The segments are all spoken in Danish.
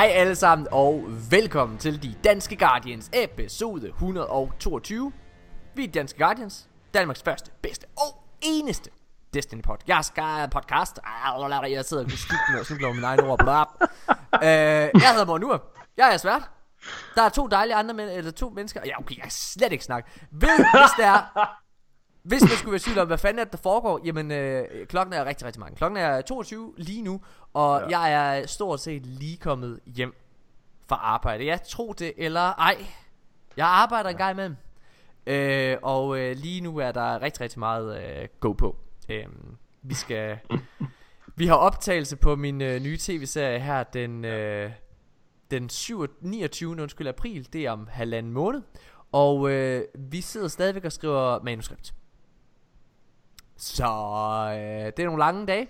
Hej alle sammen og velkommen til de Danske Guardians episode 122. Vi er Danske Guardians, Danmarks første, bedste og eneste Destiny pod. Jeg skal podcast. Jeg sidder og skifter og cykler min egen ord. Bla. Uh, øh, jeg hedder Morten Jeg er svært. Der er to dejlige andre men, eller to mennesker. Ja, okay, jeg kan slet ikke snakke. Ved, hvis det er hvis man skulle være tvivl om, hvad fanden er det, der foregår, jamen øh, klokken er rigtig, rigtig mange. Klokken er 22 lige nu, og ja. jeg er stort set lige kommet hjem fra arbejde. Jeg tror det eller ej. Jeg arbejder ja. en gang imellem. Øh, og øh, lige nu er der rigtig, rigtig meget øh, go på. Øh, vi skal... vi har optagelse på min øh, nye tv-serie her den... Øh, den 7, 29. Undskyld, april, det er om halvanden måned. Og øh, vi sidder stadigvæk og skriver manuskript. Så øh, det er nogle lange dage.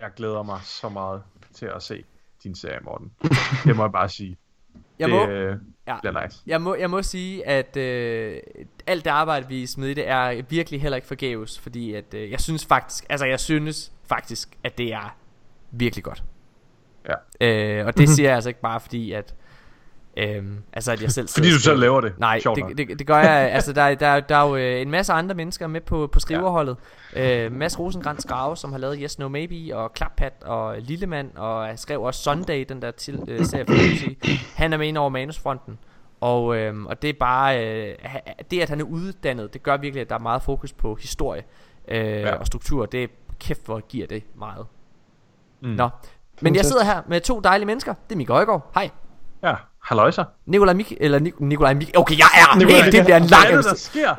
Jeg glæder mig så meget til at se din serie, Morten. det må jeg bare sige. Jeg det må, øh, ja, bliver nice. Jeg må, jeg må sige, at øh, alt det arbejde, vi smider i det, er virkelig heller ikke forgæves. Fordi at, øh, jeg synes faktisk, altså jeg synes faktisk, at det er virkelig godt. Ja. Øh, og det siger jeg altså ikke bare fordi, at Øhm, altså at jeg selv Fordi du selv laver det. Nej, det, det, det gør jeg Altså der, der, der er jo øh, en masse andre mennesker med på, på skriverholdet ja. øh, Mads Rosengrantz Grave Som har lavet Yes No Maybe Og Klappat Og Lillemand Og skrev også Sunday Den der til, øh, serie for Han er med ind over manusfronten. Og, øh, og det er bare øh, Det at han er uddannet Det gør virkelig at der er meget fokus på historie øh, ja. Og struktur. Det er kæft hvor giver det meget. Mm. Nå. Men jeg sidder her med to dejlige mennesker. Det er Mika Højgaard. Hej. Ja Halløjsa. Nikolaj Mik eller Nik Nikolaj Mik Okay, jeg er Nikolaj, helt, det bliver en lang Hvad er det, der sker?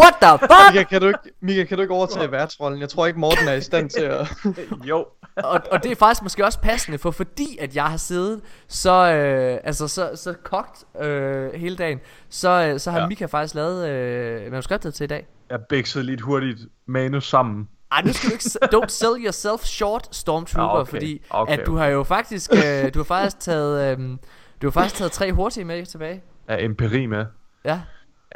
What the fuck? Mika, kan du ikke, Mika, kan du ikke overtage værtsrollen? Jeg tror ikke, Morten er i stand til at... jo. og, og det er faktisk måske også passende, for fordi at jeg har siddet så, øh, altså, så, så kogt øh, hele dagen, så, øh, så har ja. Mika faktisk lavet øh, manuskriptet til i dag. Jeg bæksede lidt hurtigt manus sammen. Ej, nu skal du ikke Don't sell yourself short, Stormtrooper, ja, okay. fordi okay, at du har jo faktisk øh, Du har faktisk taget øh, du har faktisk taget tre hurtige med tilbage. Ja, empiri med. Ja.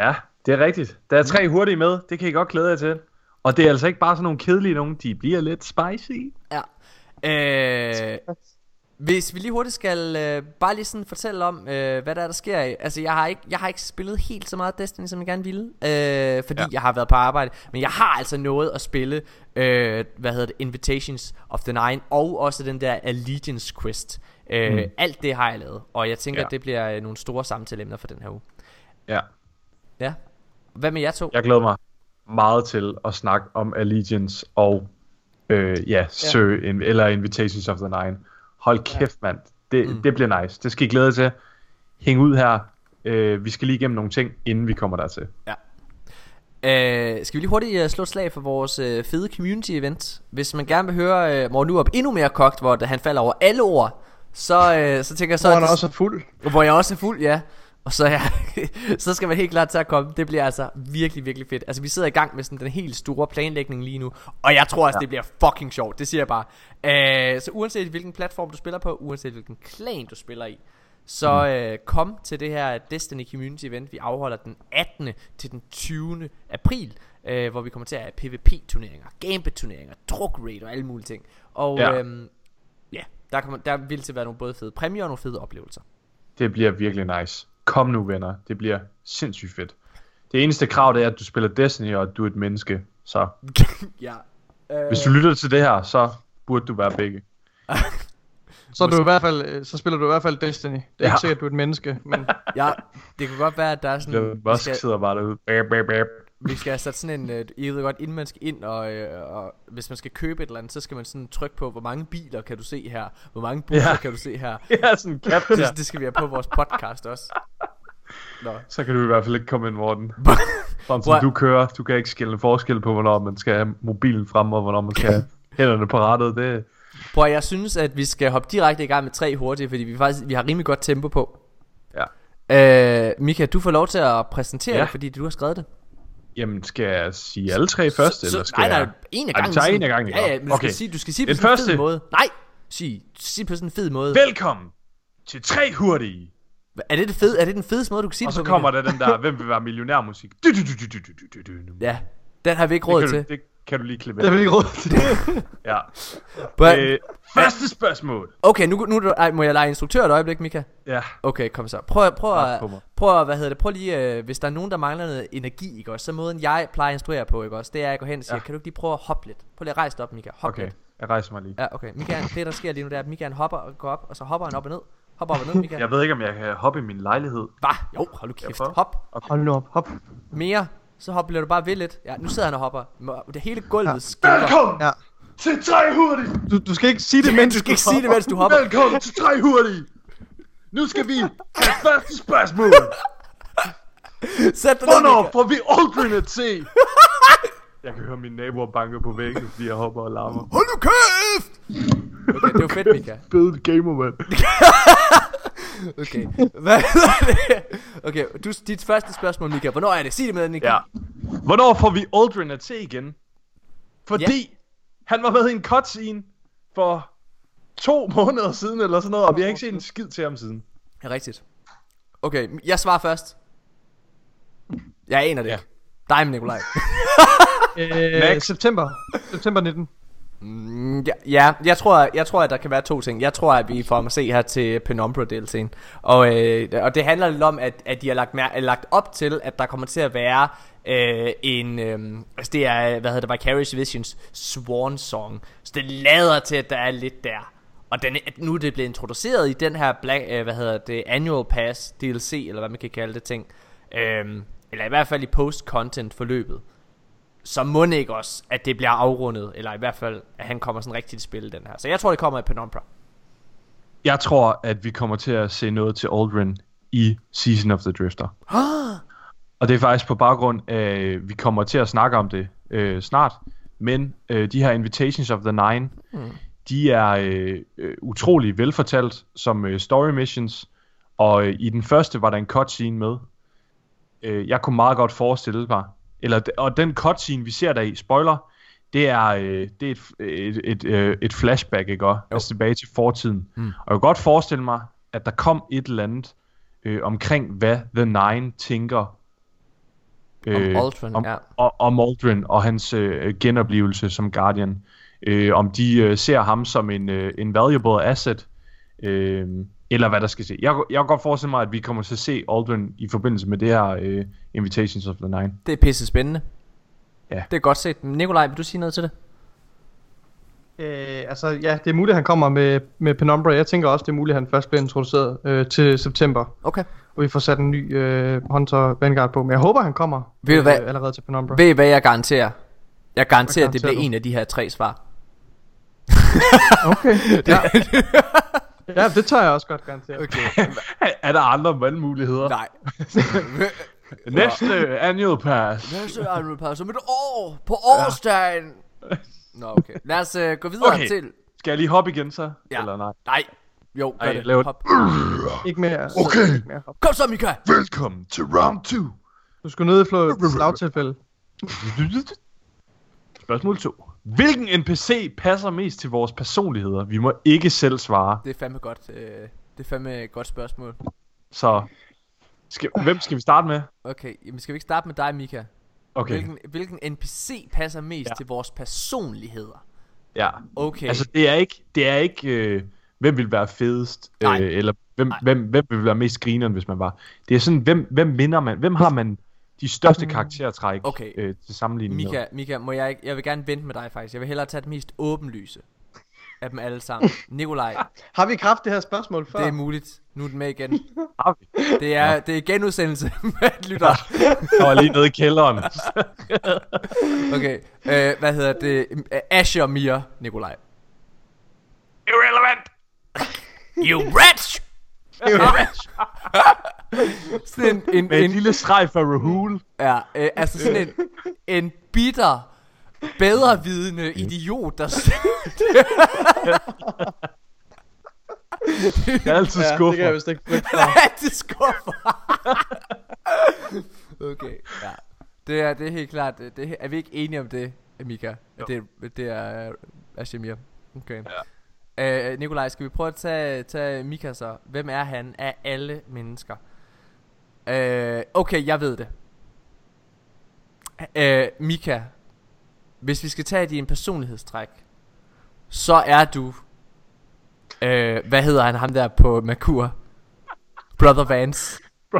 Ja, det er rigtigt. Der er tre hurtige med, det kan I godt glæde jer til. Og det er altså ikke bare sådan nogle kedelige nogen, de bliver lidt spicy. Ja. Øh, hvis vi lige hurtigt skal øh, bare lige sådan fortælle om, øh, hvad der er, der sker. Altså, jeg har, ikke, jeg har ikke spillet helt så meget Destiny, som jeg gerne ville. Øh, fordi ja. jeg har været på arbejde. Men jeg har altså nået at spille, øh, hvad hedder det, Invitations of the Nine. Og også den der Allegiance Quest. Øh, mm. Alt det har jeg lavet, og jeg tænker, ja. at det bliver øh, nogle store samtaleemner for den her uge. Ja. Ja. Hvad med jer to? Jeg glæder mig meget til at snakke om Allegiance og øh, ja, Sø, ja. eller Invitations of the Nine. Hold kæft, ja. mand. Det, mm. det bliver nice. Det skal I glæde til. Hæng ud her. Øh, vi skal lige igennem nogle ting, inden vi kommer dertil. Ja. Uh, skal vi lige hurtigt uh, slå et slag for vores uh, fede community event Hvis man gerne vil høre uh, Morten op endnu mere kogt Hvor han falder over alle ord så, øh, så tænker jeg så... Hvor han også er fuld. Hvor jeg også er fuld, ja. Og så, ja, så skal man helt klart til at komme. Det bliver altså virkelig, virkelig fedt. Altså, vi sidder i gang med sådan den helt store planlægning lige nu. Og jeg tror altså, ja. det bliver fucking sjovt. Det siger jeg bare. Uh, så uanset hvilken platform du spiller på, uanset hvilken klan du spiller i, så mm. uh, kom til det her Destiny Community Event, vi afholder den 18. til den 20. april, uh, hvor vi kommer til at have PvP-turneringer, Gambit-turneringer, druk raid og alle mulige ting. Og ja. øhm, der, kan man, der vil til være nogle både fede præmier og nogle fede oplevelser. Det bliver virkelig nice. Kom nu venner, det bliver sindssygt fedt. Det eneste krav det er, at du spiller Destiny, og at du er et menneske. Så ja. Øh... Hvis du lytter til det her, så burde du være begge. så, er du i hvert fald, så spiller du i hvert fald Destiny. Det er ja. ikke sikkert, at du er et menneske. Men... ja, det kan godt være, at der er sådan... Det Musk skal... sidder bare derude. Bæp, bæp, bæp. Vi skal have sat sådan en, uh, I ved godt, inden man skal ind, og, uh, og hvis man skal købe et eller andet, så skal man sådan trykke på, hvor mange biler kan du se her, hvor mange busser ja. kan du se her. Ja, sådan cap det, det skal vi have på vores podcast også. Nå. Så kan du i hvert fald ikke komme ind, Morten. Sådan som du kører, du kan ikke skille forskel på, hvornår man skal have mobilen frem, og hvornår man skal have hænderne på rattet. Det... Prøv, jeg synes, at vi skal hoppe direkte i gang med tre hurtige, fordi vi faktisk vi har rimelig godt tempo på. Ja. Uh, Mika, du får lov til at præsentere ja. det, fordi du har skrevet det. Jamen, skal jeg sige alle tre først, så, eller skal nej, nej, jeg... en af gangen. tager en af gangen, Ja, ja, men du okay. skal sige, du skal sige på sådan en fed måde. Nej, sig, sig på sådan en fed måde. Velkommen til tre hurtige. Er det, det fed, er det den fedeste måde, du kan sige Og det på? Og så kommer der den der, hvem vil være millionærmusik. Ja, den har vi ikke råd til. Du, det, kan du lige klippe Det er ikke råd til det. Ja. But, Øh, første spørgsmål. okay, nu, nu ej, må jeg lege instruktør et øjeblik, Mika? Ja. Okay, kom så. Prøv, prøv, mig. prøv, at, hvad hedder det, prøv lige, øh, hvis der er nogen, der mangler noget energi, ikke også, så måden jeg plejer at instruere på, ikke også, det er, at jeg går hen og siger, Ja. kan du ikke lige prøve at hoppe lidt? Prøv lige at rejse dig op, Mika. Hop Okay, lidt. jeg rejser mig lige. Ja, okay. Mika, det der sker lige nu, det er, at Mika han hopper og går op, og så hopper han op og ned. Hopper op og ned, Mika. Jeg ved ikke, om jeg kan hoppe i min lejlighed. Hvad? Jo, hold nu kæft. Hop. Hold nu op, hop. Mere. Så hop, bliver du bare ved lidt. Ja, nu sidder han og hopper. Det hele gulvet Ja. skælver. Velkommen Ja. til tre hurtigt! Du, du skal ikke sige det, mens Du skal ikke sige det, mens du hopper. Velkommen til tre hurtigt! Nu skal vi have første spørgsmål. Sæt dig ned, Hvornår får vi Aldrin at se? Jeg kan høre mine naboer banke på væggen, fordi jeg hopper og larmer. Hold nu kæft! Okay, det var fedt, Mika. Fed gamer, mand. Okay. Hvad? Okay, du, dit første spørgsmål, Mika. Hvornår er det? Sig det med, Mika. Ja. Hvornår får vi Aldrin at se igen? Fordi han var med i en cutscene for to måneder siden eller sådan noget, og vi har ikke set en skid til ham siden. Ja, rigtigt. Okay, jeg svarer først. Jeg aner det Ja. ikke. Dig, Nikolaj. Øh, Next. september. September 19. Mm, ja, ja, jeg tror, jeg tror, at der kan være to ting. Jeg tror, at vi får at se her til Penumbra deltagen Og, øh, og det handler lidt om, at, at de har lagt, mær- lagt op til, at der kommer til at være øh, en... Øh, altså det er, hvad hedder det, Vicarious Visions Swan Song. Så det lader til, at der er lidt der. Og den, nu er det blevet introduceret i den her Black, øh, hvad hedder det, Annual Pass DLC, eller hvad man kan kalde det ting. Øh, eller i hvert fald i post-content forløbet så må det ikke også, at det bliver afrundet, eller i hvert fald, at han kommer sådan rigtigt til spil den her. Så jeg tror, det kommer i Penumbra. Jeg tror, at vi kommer til at se noget til Aldrin i Season of the Drifter. Og det er faktisk på baggrund af, vi kommer til at snakke om det øh, snart, men øh, de her Invitations of the Nine, Mm. de er øh, øh, utrolig velfortalt som øh, story missions, og øh, i den første var der en cutscene med. Øh, jeg kunne meget godt forestille mig, eller, og den cutscene, vi ser der i, spoiler, det er, øh, det er et, et, et, øh, et flashback, ikke også? Altså tilbage til fortiden. Mm. Og jeg kan godt forestille mig, at der kom et eller andet øh, omkring, hvad The Nine tænker Om Aldrin, om, ja. og, om Aldrin og hans øh, genoplevelse som Guardian. Øh, om de øh, ser ham som en, øh, en valuable asset, øh, eller hvad der skal se. Jeg, jeg kan godt forestille mig, at vi kommer til at se Aldrin i forbindelse med det her øh, Invitations of the Nine. Det er pisse spændende. Ja. Det er godt set. Nikolaj, vil du sige noget til det? Øh, altså, ja, det er muligt, at han kommer med, med Penumbra. Jeg tænker også, det er muligt, at han først bliver introduceret øh, til september. Okay. Og vi får sat en ny øh, Hunter Vanguard på. Men jeg håber, han kommer Ved hvad? allerede til Penumbra. Ved I, hvad jeg garanterer? Jeg garanterer, at det bliver du? en af de her tre svar. Okay. ja. Ja, det tør jeg også godt garantere. Okay. er der andre valgmuligheder? Nej. Næste annual pass. Næste annual pass om et år. På årsdagen. Nå, okay. Lad os uh, gå videre Okay. til... Skal jeg lige hoppe igen så? Ja. Eller nej? Nej. Jo, gør Ej, det. lav- Hop. Ikke mere. Okay. Ikke mere. Kom så, Mika. Velkommen til round 2. Du skulle nødt få et slagtilfælde. Spørgsmål 2. Hvilken NPC passer mest til vores personligheder? Vi må ikke selv svare. Det er fandme godt. Øh, det er fandme et godt spørgsmål. Så skal, hvem skal vi starte med? Okay, jamen skal vi ikke starte med dig, Mika? Okay, Hvilken, hvilken NPC passer mest Ja. til vores personligheder? ja. Okay. Altså det er ikke, det er ikke øh, hvem vil være fedest, øh, eller hvem, Nej. hvem, hvem vil være mest grineren, hvis man var. Det er sådan, hvem, hvem minder man, hvem har man de største karaktertræk Okay. øh, til sammenligning med? Mika, Mika, må jeg ikke, jeg vil gerne vente med dig faktisk. Jeg vil hellere tage det mest åbenlyse af dem alle sammen. Nikolaj, Har vi ikke haft det her spørgsmål før? det er muligt. Nu er den med igen. Har vi? Det er, det er genudsendelse med lytter. Der var lige nede i kælderen. Okay, øh, hvad hedder det? Asher Mia, Nikolaj. Irrelevant! You wretch! Sådan en, en, Med en en, lille streg for Rahul. ja, øh, altså sådan en, en bitter, bedrevidende idiot, der... Jeg er altid Ja, det kan jeg vist ikke frygte for. det skuffer. okay, ja. Det er, det er helt klart. Det, det, er vi ikke enige om det, Mika? At det, det er Ashimir. Okay. Ja. Uh, Nikolaj, skal vi prøve at tage, tage Mika så? Hvem er han af alle mennesker? Uh, okay, jeg ved det. Uh, Mika hvis vi skal tage din personlighedstræk, så er du, øh, hvad hedder han, ham der på Merkur? Brother Vance.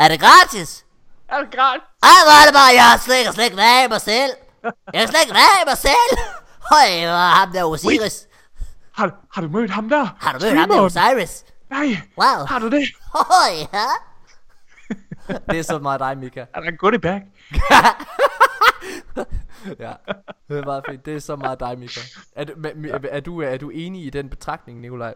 Er det gratis? Er det greit? Ej, hvor er det bare, jeg slet ikke, slet ikke mig selv. Jeg er slet ikke mig selv. Høj, hvor er ham der Osiris. Har, har du mødt ham der? Har du mødt ham der Osiris? Nej, Wow. har du det? Høj, ja. Det er så meget dig, Mika. Er der en goodie bag? Ja, det er meget fint. Det er så meget dig, Mika. Er, men- er, du, er du enig i den betragtning, Nikolaj?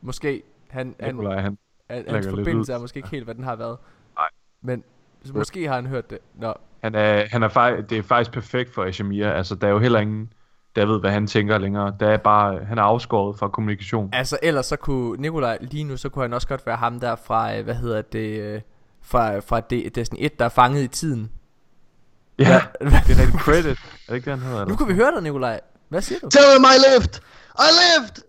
Måske. Han, Nikolaj, han. han, hans forbindelse er måske ikke helt, hvad den har været. Nej. Men så måske har han hørt det. Nå, Han er, han er det er faktisk perfekt for Ashamir. Altså, der er jo heller ingen, der ved, hvad han tænker længere. Der er bare, han er afskåret fra kommunikation. altså ellers så kunne Nikolaj lige nu, så kunne han også godt være ham der fra, øh, hvad hedder det, øh, fra, fra det, Destiny 1, der er fanget i tiden. Ja, det er rigtig credit. Er det ikke det, han hedder? Nu kunne vi høre dig, Nikolaj. Hvad siger du? Tell him I lived! I lived!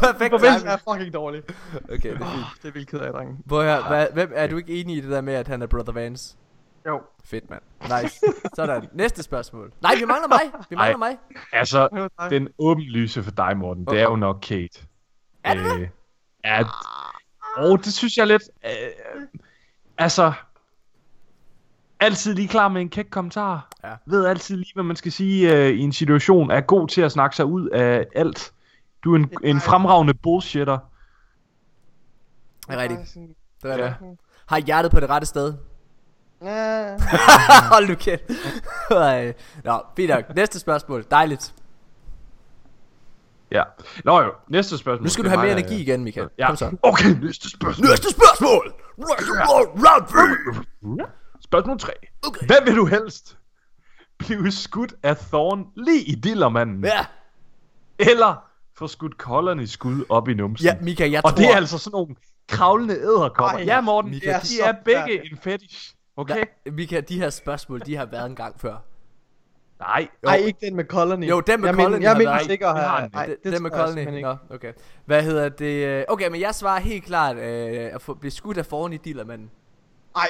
Perfekt Forbindelsen timing. er fucking dårlig. Okay, det er fint. Det er vildt ked af, drenge. Prøv at høre, hvad, hvem, er du ikke enig i det der med, at han er Brother Vance? Jo. Fedt, mand. Nice. Sådan. Næste spørgsmål. Nej, vi mangler mig. Vi mangler mig. Altså, den åbenlyse for dig, Morten, det er jo nok Kate. Er det det? Øh, ja, og det synes jeg lidt... Øh, altså, altid lige klar med en kæk kommentar. Ja. Ved altid lige, hvad man skal sige øh, i en situation. Er god til at snakke sig ud af alt. Du er en, en fremragende bullshitter. Det er rigtigt. Det er Ja. det. Har hjertet på det rette sted. Ja. Hold nu kæft. Nå, fint nok. Næste spørgsmål. Dejligt. Ja. Nå jo, næste spørgsmål. Nu skal du er have mere energi igen, Michael. Ja. Kom så. Okay, næste spørgsmål. Næste spørgsmål. Round. Spørgsmål 3. Okay. Hvad vil du helst? Blive skudt af Thorn lige i dillermanden? Ja. Eller få skudt kolderne i skud op i numsen? Ja, Mika, jeg Og tror... det er altså sådan nogle kravlende æderkopper. Ej, Ja, Morten, Mika, de det er begge forfærdeligt. en fetish. Okay? Ja, Mika, de her spørgsmål, de har været en gang før. Nej. Ej, ikke den med Colony. Jo, den med jeg Colony Mener, jeg mener sikkert Vi har her. den. Ej, det, det det med Colony. Nå, okay. Hvad hedder det? øh, Okay, men jeg svarer helt klart øh, at få, blive skudt af foran i dillermanden. Ej,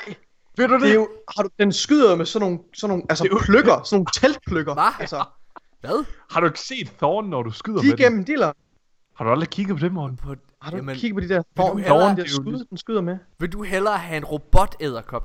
Ved du det? det er jo, har du, den skyder med sådan nogle, sådan nogle altså Det er jo- pløkker, sådan nogle teltpløkker. Hva? Altså, Hvad? Har du ikke set Thorn, når du skyder de med gennem diller. Har du aldrig kigget på det, Morten? På, Har du Jamen, kigget på de der Thorn, Det der er skyder, den skyder med? vil du hellere have en robot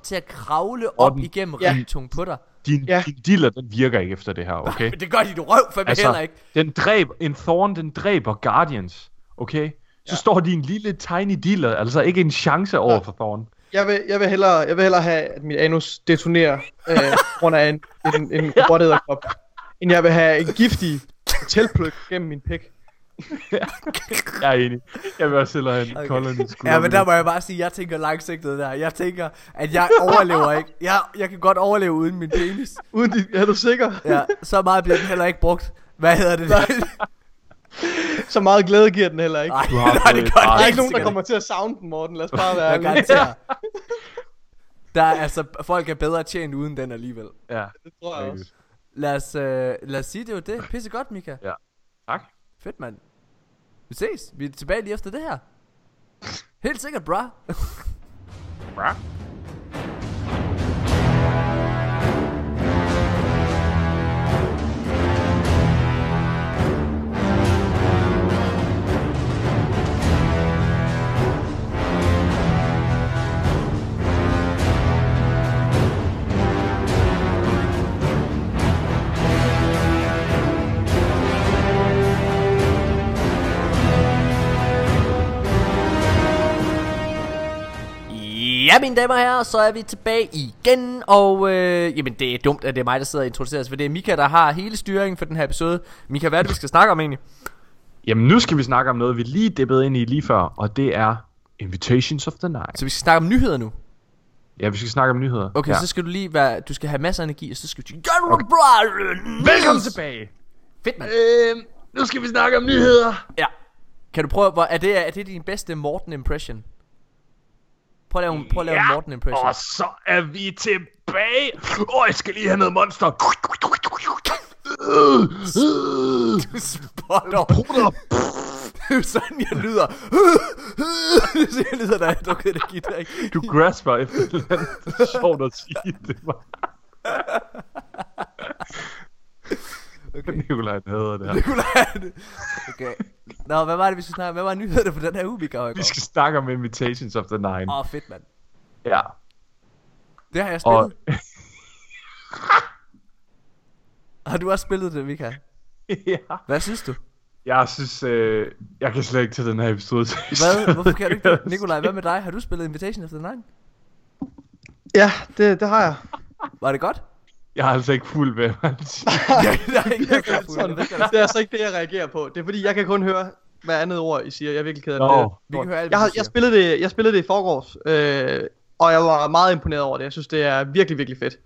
til at kravle op den- igennem Ja. ringtung på dig? Din, Ja. din diller, den virker ikke efter det her, okay? Men det gør dit røv for altså, heller ikke. den dræber, en Thorn, den dræber Guardians, okay? Så Ja. står din lille tiny dealer, altså ikke en chance over Ja. for Thorn. Jeg vil, jeg vil, hellere, jeg vil hellere have, at mit anus detonerer øh, på grund af en, en, en robotæderkop, end jeg vil have en giftig teltpløk gennem min pik. Jeg er enig. Jeg vil også hellere have en Okay. skud Ja, men der må jeg bare sige, at jeg tænker langsigtet der. Jeg tænker, at jeg overlever ikke. Jeg, jeg kan godt overleve uden min penis. Uden de, er du sikker? Ja, så meget bliver den heller ikke brugt. Hvad hedder det? Så meget glæde giver den heller ikke. Nej, Du har nej, det et gør Der er ikke nogen, der kommer til at sound den, Morten. Lad os bare være ærlige. Der er altså, folk er bedre tjent uden den alligevel. Ja, Det tror jeg også. Lad os, øh, lad os sige, det var det. Pisse godt, Mika. Tak. Fedt, mand. Vi ses. Vi er tilbage lige efter det her. Helt sikkert, bra. Bra. Ja, mine damer og herrer, så er vi tilbage igen, og øh, jamen det er dumt, at det er mig, der sidder og introducerer os, for det er Mika, der har hele styringen for den her episode. Mika, hvad er det, vi skal snakke om egentlig? Jamen, nu skal vi snakke om noget, vi lige dippede ind i lige før, og det er Invitations of the Night. Så vi skal snakke om nyheder nu. Ja, vi skal snakke om nyheder. Okay, ja. så skal du lige være, du skal have masser af energi, og så skal du okay. Velkommen tilbage! Fedt, mand. Øhm, nu skal vi snakke om nyheder. Ja. Kan du prøve, hvor, er, det, er det din bedste Morten impression? Prøv at lave, prøv at lave en Morten impression. Og så er vi tilbage. Åh, oh, jeg skal lige have noget monster. Spot on. Bruder. Det er sådan, jeg lyder. det er sådan, jeg lyder, da jeg drukket energidrik. Du grasper efter et eller andet. Det er sjovt at sige det. Var. Okay. Nikolaj hader det her. Nikolaj. Okay. Nå, hvad var det, vi skulle snakke om? Hvad var nyhederne på den her uge, vi gav i Vi skal snakke om Invitations of the Nine. Åh, oh, fedt, mand. Ja. Det har jeg spillet. Og, Har du også spillet det, Mika? ja. Hvad synes du? Jeg synes, øh, jeg kan slet ikke til den her episode. Hvad? Hvorfor kan du ikke det? Nikolaj, hvad med dig? Har du spillet Invitation of the Nine? Ja, det, det har jeg. Var det godt? Jeg har altså ikke fuld hvad man siger. der er ikke Det er, sådan, det er det er altså ikke det, jeg reagerer på. Det er fordi, jeg kan kun høre hver andet ord, I siger. Jeg er virkelig ked af det. Nå. Vi kan høre alt, Jeg, har, hvad jeg, spillede det, jeg spillede det i forgårs, øh, og jeg var meget imponeret over det. Jeg synes, det er virkelig, virkelig fedt.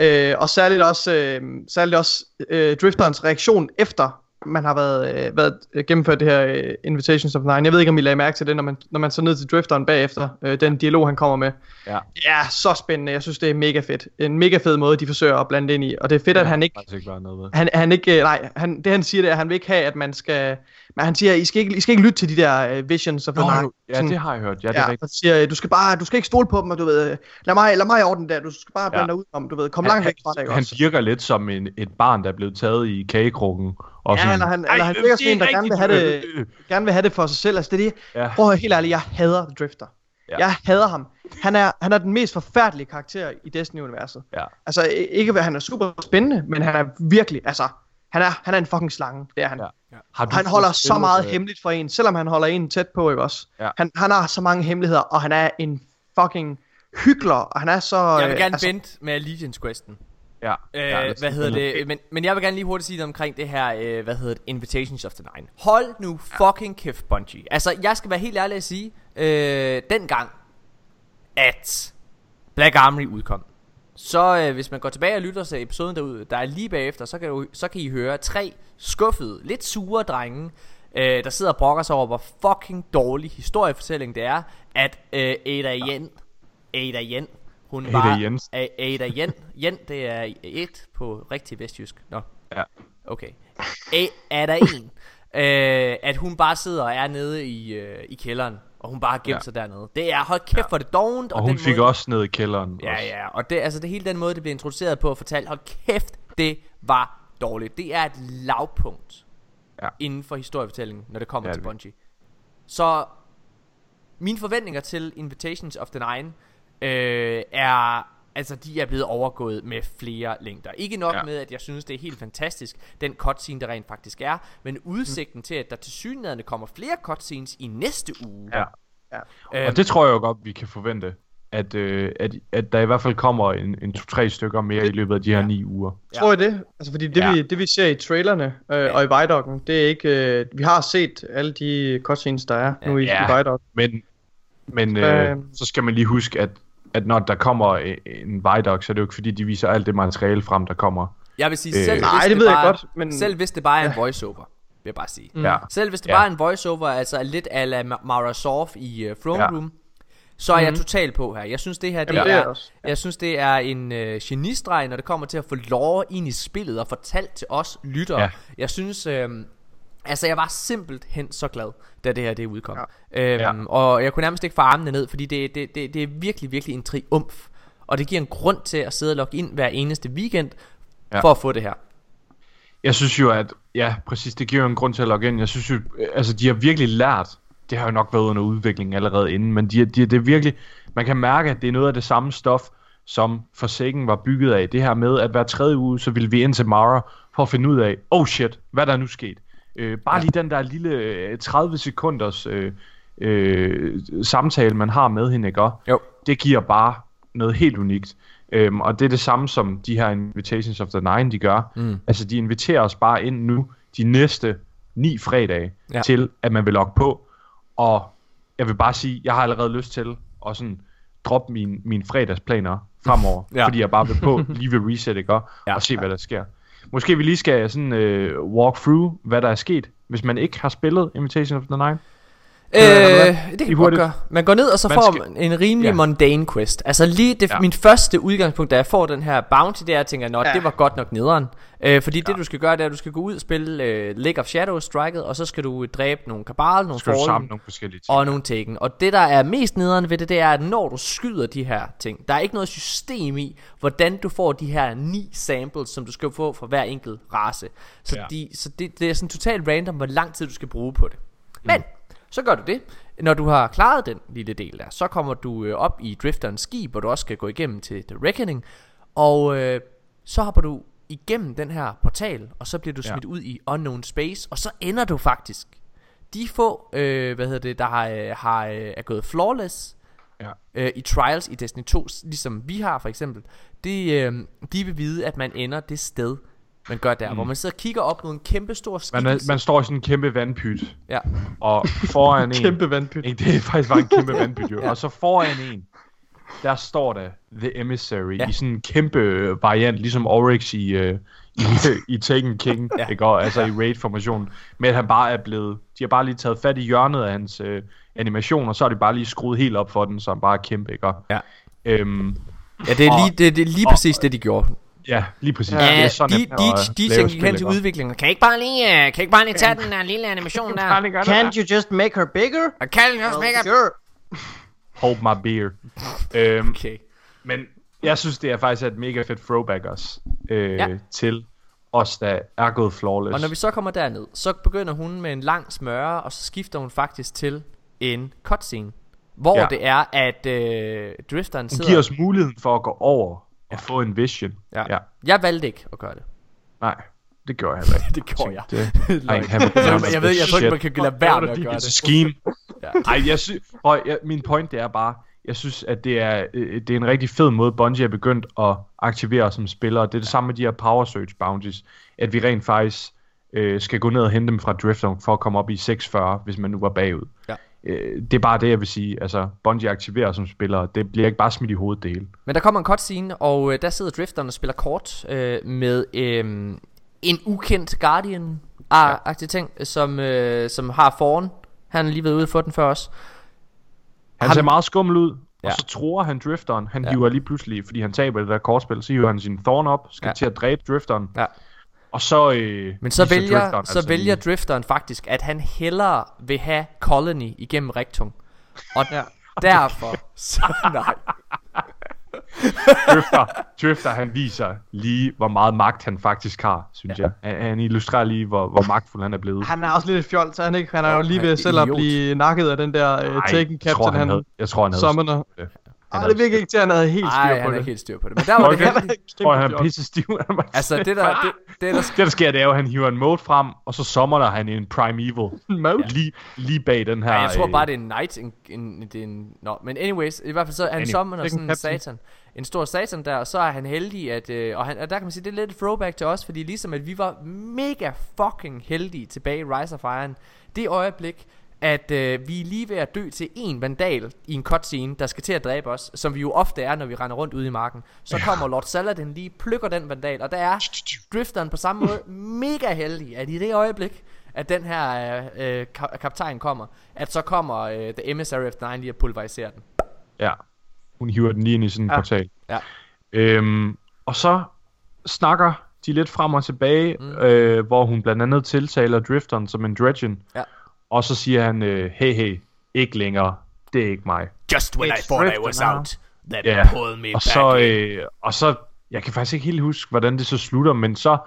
Ja. Øh, og særligt også, øh, særligt også øh, Drifterens reaktion efter man har været, øh, været øh, gennemført det her øh, Invitations of Nine. Jeg ved ikke, om I lagde mærke til det, når man, når man så ned til Drifteren bagefter, øh, den dialog, han kommer med. Ja. Ja, så spændende. Jeg synes, det er mega fedt. En mega fed måde, de forsøger at blande ind i. Og det er fedt, at han ikke ikke bare noget han, han ikke, øh, nej, han, det han siger, det er, at han vil ikke have, at man skal, men han siger, I skal ikke, I skal ikke lytte til de der uh, visions of the night. ja, det har jeg hørt. Ja, det er Ja, rigtigt. han siger, du skal bare, du skal ikke stole på dem, og du ved, lad mig, lad mig ordne der, du skal bare blande Ja. dig ud om, du ved, kom Han, langt væk fra det, han også? virker lidt som en, et barn, der er blevet taget i kagekrukken. Og Ja, sådan, eller han, "Ej, eller han øh, virker som en, der er gerne vil have det, øh, øh." gerne vil have det for sig selv. Altså, det er det. Ja. Prøv at høre, helt ærligt, jeg hader The Drifter. Ja. Jeg hader ham. Han er, han er den mest forfærdelige karakter i Destiny-universet. Ja. Altså, ikke at han er super spændende, men han er virkelig, altså, han er, han er en fucking slange, det er han. Ja. Har du Han holder så meget øh, hemmeligt for en, selvom han holder en tæt på, ikke også? Ja. Han, han har så mange hemmeligheder, og han er en fucking hyggler, og han er så... Jeg vil øh, gerne altså, vente med Allegiance Questen. Ja. Øh, hvad er hedder det? Men, men jeg vil gerne lige hurtigt sige noget omkring det her, øh, hvad hedder det, Invitations of the Nine. Hold nu fucking kæft, Bungie. Altså, jeg skal være helt ærlig at sige, øh, dengang, at Black Armory udkom, så øh, hvis man går tilbage og lytter til episoden derude, der er lige bagefter, så kan, du, så kan I høre tre skuffede, lidt sure drenge, øh, der sidder og brokker sig over, hvor fucking dårlig historiefortælling det er, at øh, Ada Yen, Ada Yen, hun Ada var... Jens. A- Ada Yen, Yen, det er et på rigtig vestjysk. Nå, Ja. okay. A- Ada en, øh, at hun bare sidder og er nede i, øh, i kælderen, og hun bare har gemt Ja. sig dernede. Det er, hold kæft, for det dovent. Og hun den fik måde, også ned i kælderen. Ja, også. ja, og det, altså det hele den måde, det blev introduceret på og fortalt, hold kæft, det var dårligt. Det er et lavpunkt Ja. inden for historiefortællingen, når det kommer Ja, til Bungie. Så mine forventninger til Invitations of the Nine øh, er, altså de er blevet overgået med flere længder. Ikke nok ja. Ja. med, at jeg synes, det er helt fantastisk, den cutscene, der rent faktisk er, men udsigten mm. til, at der til synligheden kommer flere cutscenes i næste uge. Ja. Ja. Øhm, Og det tror jeg jo godt, vi kan forvente. At, øh, at, at der i hvert fald kommer en, en to-tre stykker mere i løbet af de her Ja. ni uger. Ja. Tror jeg det? Altså, fordi det, Ja. vi, det vi ser i trailerne øh, og i Vidocken, det er ikke... Øh, vi har set alle de cutscenes, der er nu i, Ja. i. Men, men øh, Øhm. så skal man lige huske, at, at når der kommer en, Vidoc, så er det jo ikke fordi, de viser alt det materiale frem, der kommer. Jeg vil sige, Øh, selv Nej, hvis det ved jeg bare, godt, men- Selv hvis det bare er en voiceover, vil jeg bare sige. Mm. Ja. Selv hvis det Ja. bare er en voiceover, altså lidt ala Ma- Mara Sorf i uh, Throne Ja. Room, så er jeg Mhm. total på her. Jeg synes det her, det, Jamen, det er er, jeg jeg synes det er en uh, genistreg, når det kommer til at få lore ind i spillet og fortalt til os lyttere. Ja. Jeg synes, øh, altså jeg var simpelthen så glad, da det her det udkom. Ja. Øhm, Ja. Og jeg kunne nærmest ikke få armene ned, fordi det, det, det, det er virkelig, virkelig en triumf. Og det giver en grund til at sidde og logge ind hver eneste weekend, ja. For at få det her. Jeg synes jo, at ja, præcis, det giver jo en grund til at logge ind. Jeg synes jo, øh, altså de har virkelig lært, det har jo nok været under udvikling allerede inden, men de, de, det er virkelig, man kan mærke, at det er noget af det samme stof, som Forsaken var bygget af. Det her med, at hver tredje uge, så ville vi ind til Mara for at finde ud af, oh shit, hvad der er nu sket. Øh, bare ja. lige den der lille øh, 30 sekunders øh, øh, samtale, man har med hende, ikke? Jo. det giver bare noget helt unikt. Øhm, og det er det samme som de her Invitations of the Nine, de gør. Mm. Altså, de inviterer os bare ind nu, de næste ni fredage, Ja. til at man vil logge på. Og jeg vil bare sige, jeg har allerede lyst til at sådan droppe mine, mine fredagsplaner fremover. Ja. Fordi jeg bare vil på lige ved reset, ikke? Og, ja. og se, hvad der sker. Måske vi lige skal sådan øh, walk through, hvad der er sket, hvis man ikke har spillet Invitation of the Nine. Øh, det kan I vi godt gøre. Man går ned, og så Man får skal- man en rimelig Ja. mundane quest. Altså lige det, Ja. min første udgangspunkt, da jeg får den her bounty, der jeg tænker, nå, Ja. det var godt nok nederen. Øh, fordi ja. det du skal gøre, det er, at du skal gå ud og spille øh, League of Shadows striket, og så skal du dræbe nogle kabal, nogle Skal fallen, nogle forskellige ting. og nogle taken. Og det der er mest nederen ved det, det er, at når du skyder de her ting, der er ikke noget system i, hvordan du får de her ni samples, som du skal få fra hver enkelt race. Så, Ja. de, så det, det er sådan totalt random, hvor lang tid du skal bruge på det. Men, så gør du det. Når du har klaret den lille del der, så kommer du øh, op i Drifterens skib, hvor du også skal gå igennem til The Reckoning. Og øh, så hopper du igennem den her portal, og så bliver du Ja. smidt ud i Unknown Space, og så ender du faktisk. De få, øh, hvad hedder det, der har, øh, har, øh, er gået flawless Ja. øh, i Trials i Destiny 2, s- ligesom vi har for eksempel, de, øh, de vil vide, at man ender det sted, man gør der, mm. hvor man sidder og kigger op mod en kæmpe stor Man, skikkelse. er, man står i sådan en kæmpe vandpyt, Ja. og foran en... Kæmpe vandpyt. Ikke, det er faktisk bare en kæmpe vandpyt, jo. Ja. Og så foran en, der står der The Emissary Ja. i sådan en kæmpe øh, variant, ligesom Oryx i, øh, i, i Taken King, ja. Ja. ikke? Og, altså i raid-formationen. Men at han bare er blevet, de har bare lige taget fat i hjørnet af hans øh, animation, og så har de bare lige skruet helt op for den, så han bare er kæmpe, ikke? Og, Ja. Øhm, Ja, det er Og- lige, det, det er lige og- præcis det, de gjorde. Ja, lige præcis. Ja, Det er så de, de, de, øh, de spil, hen til udviklingen. Kan I ikke bare lige, uh, kan I ikke bare lige tage den der lille animation der? Can't you just make her bigger? Kan den også make Sure. Hold my beer. øhm, Okay. Men jeg synes, det er faktisk et mega fedt throwback også øh, ja. Til os, der er gået flawless. Og når vi så kommer derned, så begynder hun med en lang smøre, og så skifter hun faktisk til en cutscene. Hvor Ja. det er, at øh, drifteren Hun sidder... giver os muligheden for at gå over og få en vision. Ja. ja. Jeg valgte ikke at gøre det. Nej, det gjorde jeg heller ikke. Det gjorde jeg. Det, Ej, han, jeg, jeg ved, jeg tror ikke, man kan lade være med at gøre a det. scheme. Ja. Ej, jeg sy- og jeg, min point det er bare, jeg synes, at det er, øh, det er en rigtig fed måde, Bungie er begyndt at aktivere som spillere. Det er det samme med de her Power Search Bounties, at vi rent faktisk øh, skal gå ned og hente dem fra Drifter for at komme op i 640, hvis man nu var bagud. Ja. Øh, det er bare det, jeg vil sige. Altså, Bungie aktiverer som spillere. Det bliver ikke bare smidt i hovedet det hele. Men der kommer en cutscene, og øh, der sidder drifteren og spiller kort øh, med øh, en ukendt Guardian agtig ting, som, øh, som har foran. Han har lige været ude for den før os. Han Ham- ser meget skummel ud, Ja. og så tror han drifteren. Han Ja. hiver lige pludselig, fordi han taber det der kortspil, så hiver han sin thorn op, skal Ja. til at dræbe drifteren. Ja. Og så øh, Men så vælger, drifteren så altså vælger drifteren faktisk, at han hellere vil have Colony igennem Rektum. Og Ja. derfor, så nej. drifter, drifter, han viser lige, hvor meget magt han faktisk har, synes ja. jeg. Han, han illustrerer lige, hvor, hvor magtfuld han er blevet. Han er også lidt et fjold, så han ikke. Han er jo lige han ved selv at idiot. blive nakket af den der uh, Ej, Taken jeg tror, Captain, han han, havde, jeg tror, han havde summoner. det. Ej, det virker ikke til, at han havde helt styr på han er det. ikke helt styr på det. Men der var det. Jeg tror, han er pisse stiv. Altså, det der, det, det der, det, der sker, det er jo, at han hiver en mode frem, og så summoner han en Primeval. Mode? Lige, lige bag den her... Ja, jeg tror øh, bare, det er en knight. En, en, det er en, no. Men anyways, i hvert fald så han Anyway. sådan en satan. En stor satan der, og så er han heldig, at, øh, og, han, og der kan man sige, det er lidt et throwback til os, fordi ligesom at vi var mega fucking heldige tilbage i Rise of Iron, det øjeblik, at øh, vi er lige ved at dø til en vandal i en cutscene, der skal til at dræbe os, som vi jo ofte er, når vi render rundt ude i marken. Så kommer Lord Saladin lige, plukker den vandal, og der er drifteren på samme måde mega heldig, at i det øjeblik, at den her øh, øh, ka- kaptajn kommer, at så kommer øh, The Emissary of the Nine lige at pulverisere den. Ja. Hun hiver den lige ind i sådan en Ja. ja. portal. Ja. Øhm, og så snakker de lidt frem og tilbage, mm. øh, hvor hun blandt andet tiltaler Drifteren som en Dredgen. Ja. Og så siger han, øh, hey hey, ikke længere, det er ikke mig. Just when It's drifter now. that Ja, og så, øh, og så, jeg kan faktisk ikke helt huske, hvordan det så slutter, men så,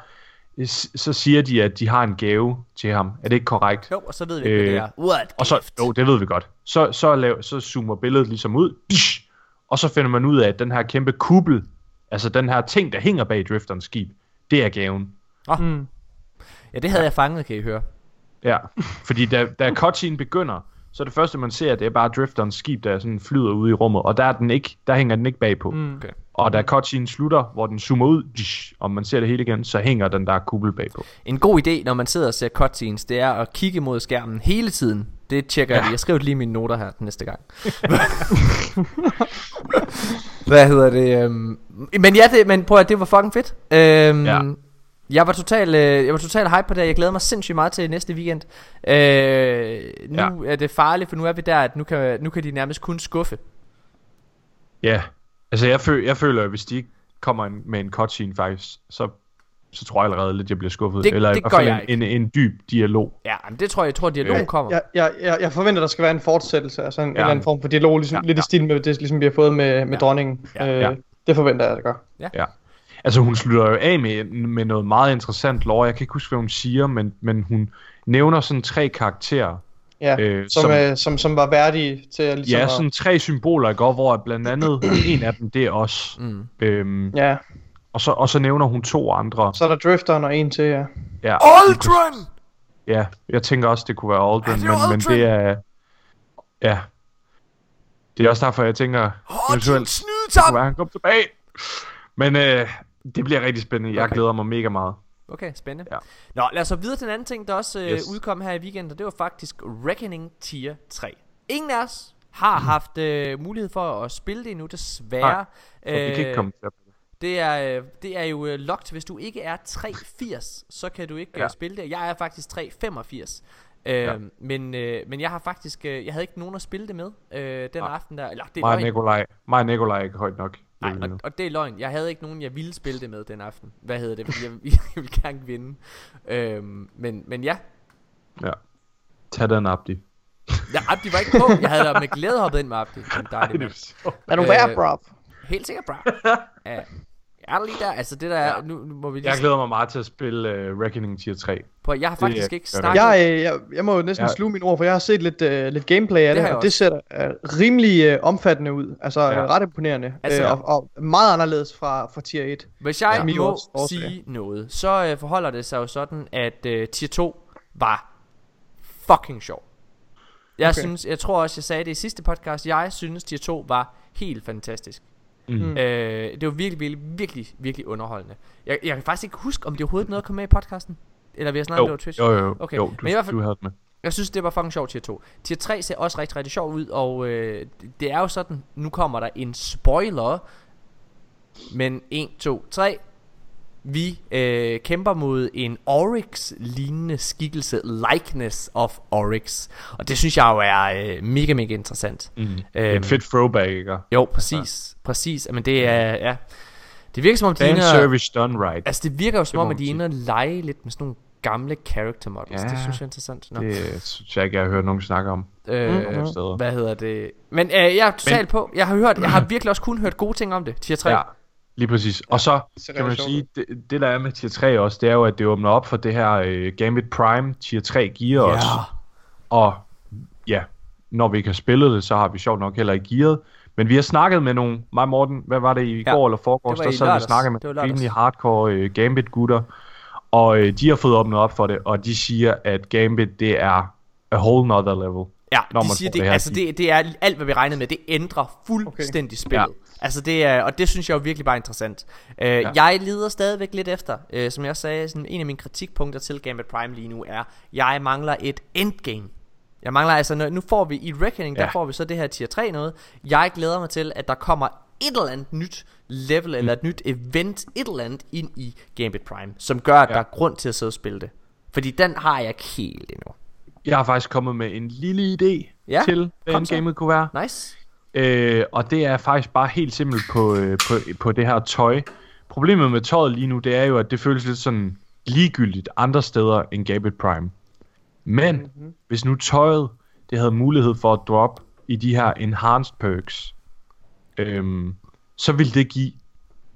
så siger de, at de har en gave til ham. Er det ikke korrekt? Jo, og så ved vi, hvad det Øh, er. What Og så, gift? jo, det ved vi godt. Så, så, lav, så zoomer billedet ligesom ud, og så finder man ud af, at den her kæmpe kuppel, altså den her ting, der hænger bag drifterens skib, det er gaven. Mm. Ja, det havde jeg fanget, kan I høre. Ja, fordi da, da cutscene begynder, så det første man ser, det er bare drifterens skib, der sådan flyder ude i rummet, og der, er den ikke, der hænger den ikke bagpå. Mm. Okay. Og da cutscene slutter, hvor den zoomer ud, og man ser det hele igen, så hænger den der kuppel bagpå. En god idé, når man sidder og ser cutscenes, det er at kigge mod skærmen hele tiden. Det tjekker jeg lige. Jeg skriver lige mine noter her den næste gang. Hvad hedder det? Øhm, men ja, det, men prøv at det var fucking fedt. Øhm, Ja. Jeg var total, øh, jeg var total hype på det. Jeg glæder mig sindssygt meget til næste weekend. Øh, nu ja. er det farligt, for nu er vi der, at nu kan, nu kan de nærmest kun skuffe. Ja, altså jeg, føl, jeg føler, at hvis de ikke kommer en, med en cutscene faktisk, så, så tror jeg allerede lidt, at jeg bliver skuffet. Det- Eller det gør jeg en, en, en dyb dialog. Ja, men det tror jeg, jeg tror, at dialogen kommer. Jeg, jeg, jeg, jeg forventer, der skal være en fortsættelse, altså en, ja. en Ja. eller anden form for dialog, ligesom, Ja, ja, lidt i stil med det, ligesom vi har fået med, med Ja. dronningen. Ja, øh, ja. Det forventer jeg, at det gør. Ja. Altså hun slutter jo af med, med noget meget interessant lore. Jeg kan ikke huske, hvad hun siger, men, men hun nævner sådan tre karakterer. Ja, Øh, som, som- øh, som, som var værdige til at ligesom Ja, at- sådan tre symboler, ikke? Og hvor blandt andet en af dem, det er os. Mm. Øhm, Ja, og, så, og så nævner hun to andre. så er der Drifteren og en til, ja. Ja, Aldrin! Ja, jeg tænker også, det kunne være Aldrin, men, men Aldrin? det er... Ja. Det er også derfor, jeg tænker, Hold din eventuelt det snydetop! kunne være, han kom tilbage. Men øh, det bliver rigtig spændende. Jeg Okay. glæder mig mega meget. Okay, spændende. Ja. Nå, lad os så videre til en anden ting, der også øh, Yes. udkom her i weekenden, og det var faktisk Reckoning Tier 3. Ingen af os har haft øh, mulighed for at spille det endnu, desværre. Nej, Så vi kan ikke komme til. Det er, øh, det er jo øh, locked. Hvis du ikke er 380, så kan du ikke ja. Spille det. Jeg er faktisk 385. Øh, Ja. men, øh, men jeg har faktisk øh, Jeg havde ikke nogen at spille det med øh, Den Nej. aften der Eller det Mig og Nikolaj, mig og Nikolaj er ikke højt nok. Nej, og, og det er løgn Jeg havde ikke nogen jeg ville spille det med den aften Hvad hedder det Fordi jeg, jeg ville gerne vinde øhm, men, men ja Ja. Tag den, Abdi. ja, Abdi var ikke på Jeg havde da med glæde hoppet ind med Abdi En dejlig mand. sjovt. Er du Øh, værd, bro? Helt sikkert bra ja, Er der lige der Altså det der er Ja. nu, nu må vi lige Jeg glæder mig meget til at spille uh, Reckoning Tier 3. på, Jeg har det faktisk ikke snakket Jeg, øh, jeg, jeg må jo næsten Ja. sluge mine ord, for jeg har set lidt, uh, lidt gameplay af Det det, jeg og det ser uh, rimelig uh, omfattende ud. Altså Ja. ret imponerende. Altså- uh, og, og meget anderledes fra, fra tier 1. Hvis jeg Ja. må også, sige noget, så øh, forholder det sig jo sådan, at øh, tier 2 var fucking sjov. Jeg Okay. synes, jeg tror også, jeg sagde det i sidste podcast, jeg synes tier 2 var helt fantastisk. Mm. Øh, det var virkelig, virkelig, virkelig, virkelig underholdende. Jeg, jeg kan faktisk ikke huske, om det overhovedet nåede at komme med i podcasten. Eller vi har snakket om Jo, det på Twitch. jo, jo, Okay, jo, men du, i hvert fald- du havde med. Jeg synes, det var fucking sjovt, tier 2. Tier 3 ser også rigtig, rigtig sjov ud, og øh, det er jo sådan, nu kommer der en spoiler. Men 1, 2, 3. Vi øh, kæmper mod en Oryx-lignende skikkelse, likeness of Oryx. Og det synes jeg jo er øh, mega, mega interessant. Mm. Øhm, en fedt throwback, ikke? Jo, præcis. Præcis. Men det er, ja. Det virker som om, de er og- service done right. Altså, det virker jo som om, at de er inde og lege lidt med sådan nogle gamle character models. Ja, det synes jeg er interessant. Nå. Det synes jeg ikke, jeg har hørt nogen snakke om. Øh, steder. hvad hedder det? Men øh, jeg er totalt på. Jeg har hørt, jeg har virkelig også kun hørt gode ting om det. Tier 3. Ja, lige præcis. Og så kan man sige, det, det der er med tier 3 også, det er jo, at det åbner op for det her øh, Gambit Prime tier 3 gear også. Og ja, når vi ikke har spillet det, så har vi sjovt nok heller ikke gearet. Men vi har snakket med nogle, mig og Morten, hvad var det i Ja, går eller var der sad vi snakket med rimelig hardcore øh, Gambit-gutter. Og øh, de har fået åbnet op for det, og de siger, at Gambit, det er a whole nother level. Ja, når de man siger det, det her altså det, det er alt, hvad vi regnede med. Det ændrer fuldstændig spillet. Ja. Altså det er, og det synes jeg jo virkelig bare interessant. Uh, ja. Jeg leder stadigvæk lidt efter, uh, som jeg sagde, sådan en af mine kritikpunkter til Gambit Prime lige nu er, jeg mangler et endgame. Jeg mangler altså, nu får vi i Reckoning, ja. der får vi så det her tier 3 noget. Jeg glæder mig til, at der kommer et eller andet nyt level, mm. eller et nyt event, et eller andet ind i Gambit Prime, som gør, at ja. Der er grund til at sidde og spille det. Fordi den har jeg ikke helt endnu. Jeg har faktisk kommet med en lille idé Ja, til, hvad kom så. gamet kunne være. Nice. Øh, og det er faktisk bare helt simpelt på, øh, på, på det her tøj. Problemet med tøjet lige nu, det er jo, at det føles lidt sådan ligegyldigt andre steder end Gambit Prime. Men mm-hmm. hvis nu tøjet, det havde mulighed for at droppe i de her enhanced perks, øhm, så ville det give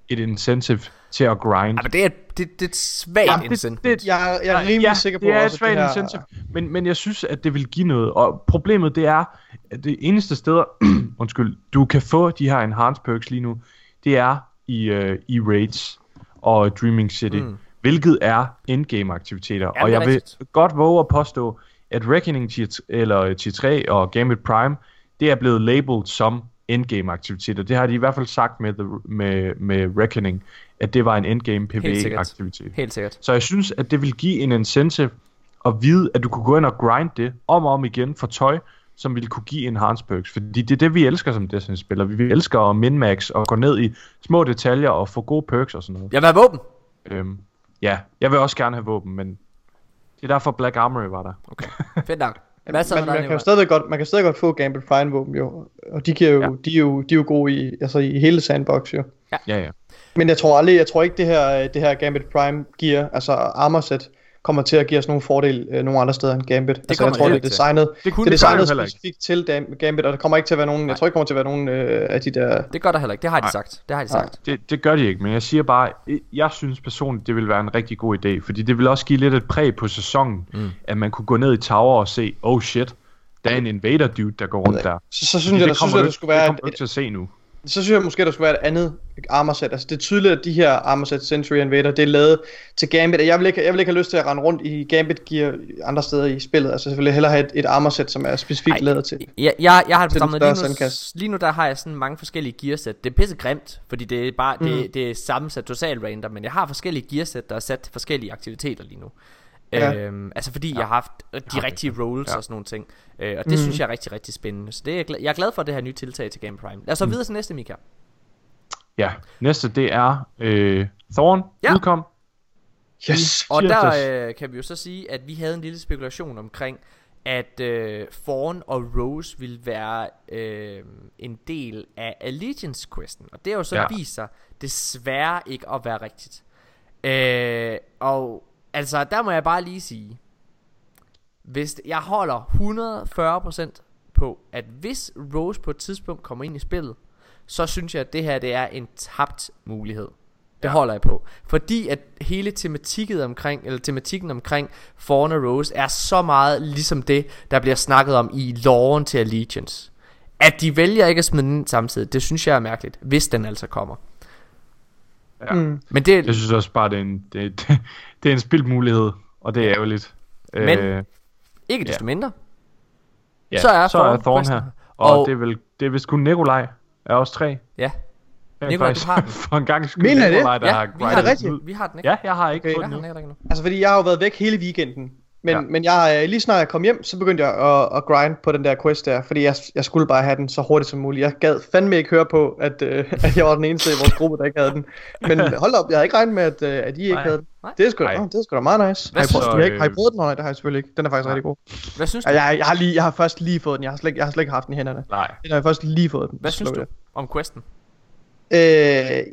et incentive til at grind. Ja, men det er, det, det er et svagt Jamen, det- incentive. det- Jeg, jeg er rimelig ja, sikker på det er et også, at svagt her- incentive, men, men jeg synes, at det vil give noget. Og problemet det er, at det eneste steder, undskyld, du kan få de her enhanced perks lige nu, det er i, uh, i raids og Dreaming City, Mm. hvilket er endgame aktiviteter. Jamen, og jeg vil rigtigt. godt våge at påstå, at Reckoning tier, t- eller tier 3 og Gambit Prime, det er blevet labeled som endgame aktiviteter. Det har de i hvert fald sagt med, the, med, med Reckoning, at det var en endgame Helt sikkert. PvE aktivitet. Helt sikkert. Så jeg synes, at det vil give en incentive at vide, at du kunne gå ind og grind det om og om igen for tøj, som ville kunne give enhanced perks. Fordi det er det, vi elsker som Destiny-spillere. Vi elsker at min-max og gå ned i små detaljer og få gode perks og sådan noget. Jeg vil have våben. Øhm, ja, jeg vil også gerne have våben, men det er derfor Black Armory var der. Fedt nok. Så man, man, kan jo stadigvæk godt, man kan stadig godt få Gambit Prime våben jo, og de, kan jo, Ja. ja. de, er jo, de er jo gode i, altså i hele sandbox jo. Ja, ja. Men jeg tror aldrig, jeg tror ikke det her, det her Gambit Prime gear, altså armor set, kommer til at give os nogen fordel øh, nogen andre steder end Gambit. Det altså, jeg tror, det det er ikke til. designet, Det kunne det er det det designet specifikt til Gambit, og der kommer ikke til at være nogen, jeg tror ikke kommer til at være nogen øh, af de der... Det gør der heller ikke. Det har de Nej. sagt. Det har de Nej. sagt. Det, det gør de ikke, men jeg siger bare, jeg synes personligt, det vil være en rigtig god idé, fordi det vil også give lidt et præg på sæsonen, mm. at man kunne gå ned i tower og se, oh shit, der er en invader dude, der går rundt der. Så, så synes jeg, der, synes jeg, ikke- skulle være det et, kommer du ikke til at se nu. Så synes jeg måske, der skulle være et andet armor set. Altså det er tydeligt, at de her armor set Century Invader, det er lavet til Gambit. Jeg vil ikke, jeg vil ikke have lyst til at rende rundt i Gambit gear andre steder i spillet. Altså selvfølgelig hellere have et, et armor set, som er specifikt Ej, lavet til. Ja, jeg, jeg har det på Lige nu, lige nu der har jeg sådan mange forskellige gearsæt. Det er pisse grimt, fordi det er bare Mm. det, det er sammensat total random, men jeg har forskellige gearsæt, der er sat til forskellige aktiviteter lige nu. Ja. Øhm, altså fordi ja. jeg har haft øh, de rigtige roles Ja. og sådan nogle ting. Øh, og det Mm. synes jeg er rigtig, rigtig spændende. Så det er jeg, glad, jeg er glad for det her nye tiltag til Game Prime. Lad os så videre til næste, Mika. Ja, næste det er øh, Thorn, Ja. ja. udkom. Yes! Og der øh, kan vi jo så sige, at vi havde en lille spekulation omkring, at øh, Fawn og Rose ville være øh, en del af Allegiance-questen. Og det har jo så ja. Ja. vist sig desværre ikke at være rigtigt. Øh, og altså, der må jeg bare lige sige, hvis jeg holder 140% på, at hvis Rose på et tidspunkt kommer ind i spillet, så synes jeg, at det her det er en tabt mulighed. Det holder jeg på. Fordi at hele tematikken omkring, eller tematikken omkring Fawn og Rose er så meget ligesom det, der bliver snakket om i loven til Allegiance. At de vælger ikke at smide den ind samtidig, det synes jeg er mærkeligt, hvis den altså kommer. Ja. Mm. Men det, Jeg synes også bare, det er en, det, det, det er en spildt mulighed, og det er ærgerligt. Men- øh, ikke desto ja. mindre. ja, så er så er Thorn Thorn questen her. Og, Og- det er vel det er vist kun Nikolaj er også tre. Ja, Rent Nikolaj, du har den. For en gang skyld Mener I det? Nikolaj, der ja har vi, har den, vi har den ikke. Ja, jeg har ikke Okay. fået den nu. Altså fordi jeg har jo været væk hele weekenden. Men, Ja. men jeg, øh, lige snart jeg kom hjem, så begyndte jeg at, at grind på den der quest der, fordi jeg, jeg skulle bare have den så hurtigt som muligt. Jeg gad fandme ikke høre på, at, øh, at jeg var den eneste i vores gruppe, der ikke havde den. Men hold op, jeg havde ikke regnet med, at, øh, at I ikke Nej. havde den. Nej. Det er sgu da, Nej. det er sgu da meget nice. Hvad Har I, prøvet, du? I, har, I, har I prøvet den? Nej, det har jeg selvfølgelig ikke. Den er faktisk rigtig god. Hvad synes du? Jeg, jeg, har lige, jeg har først lige fået den. Jeg har slet, ikke- jeg har slet ikke haft den i hænderne. Nej, Den har jeg først lige fået den. Hvad synes Så du jeg- om questen? Øh,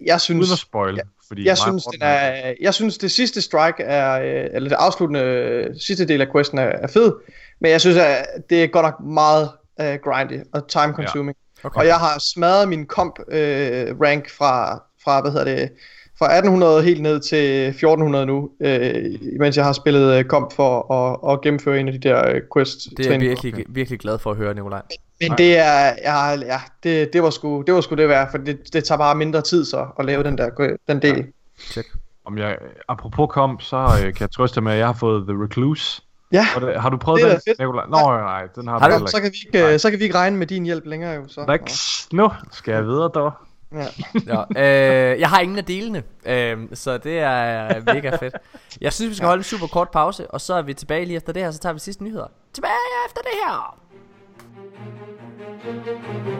jeg synes... uden at spoil. Fordi Jeg synes, den er, jeg synes, det sidste strike er, eller det afsluttende sidste del af questen er, er fed, men jeg synes, at det er godt nok meget uh, grindy og time consuming. Okay. Og jeg har smadret min comp øh, rank fra, fra, hvad hedder det, fra 1800 helt ned til 1400 nu, øh, mens jeg har spillet øh, comp for at, at gennemføre en af de der øh, quest Det er jeg virkelig, virkelig glad for at høre, Nikolaj. Men det er, ja, ja det, det, var sgu, det var sgu det værd, for det, det tager bare mindre tid så at lave den der den del. Check. Om jeg, apropos kom, så øh, kan jeg trøste dig med, at jeg har fået The Recluse. Ja, Og det, har du prøvet Det er den. Nikolaj? Nå, nej, den har, Har du så kan, vi ikke, øh, så kan vi ikke regne med din hjælp længere jo. Så. Rex, nu skal jeg videre dog. Ja. Ja, øh, jeg har ingen af delene, øh, så det er mega fedt. Jeg synes, vi skal holde en super kort pause, og så er vi tilbage lige efter det her, så tager vi sidste nyheder. Tilbage efter det her! Ja,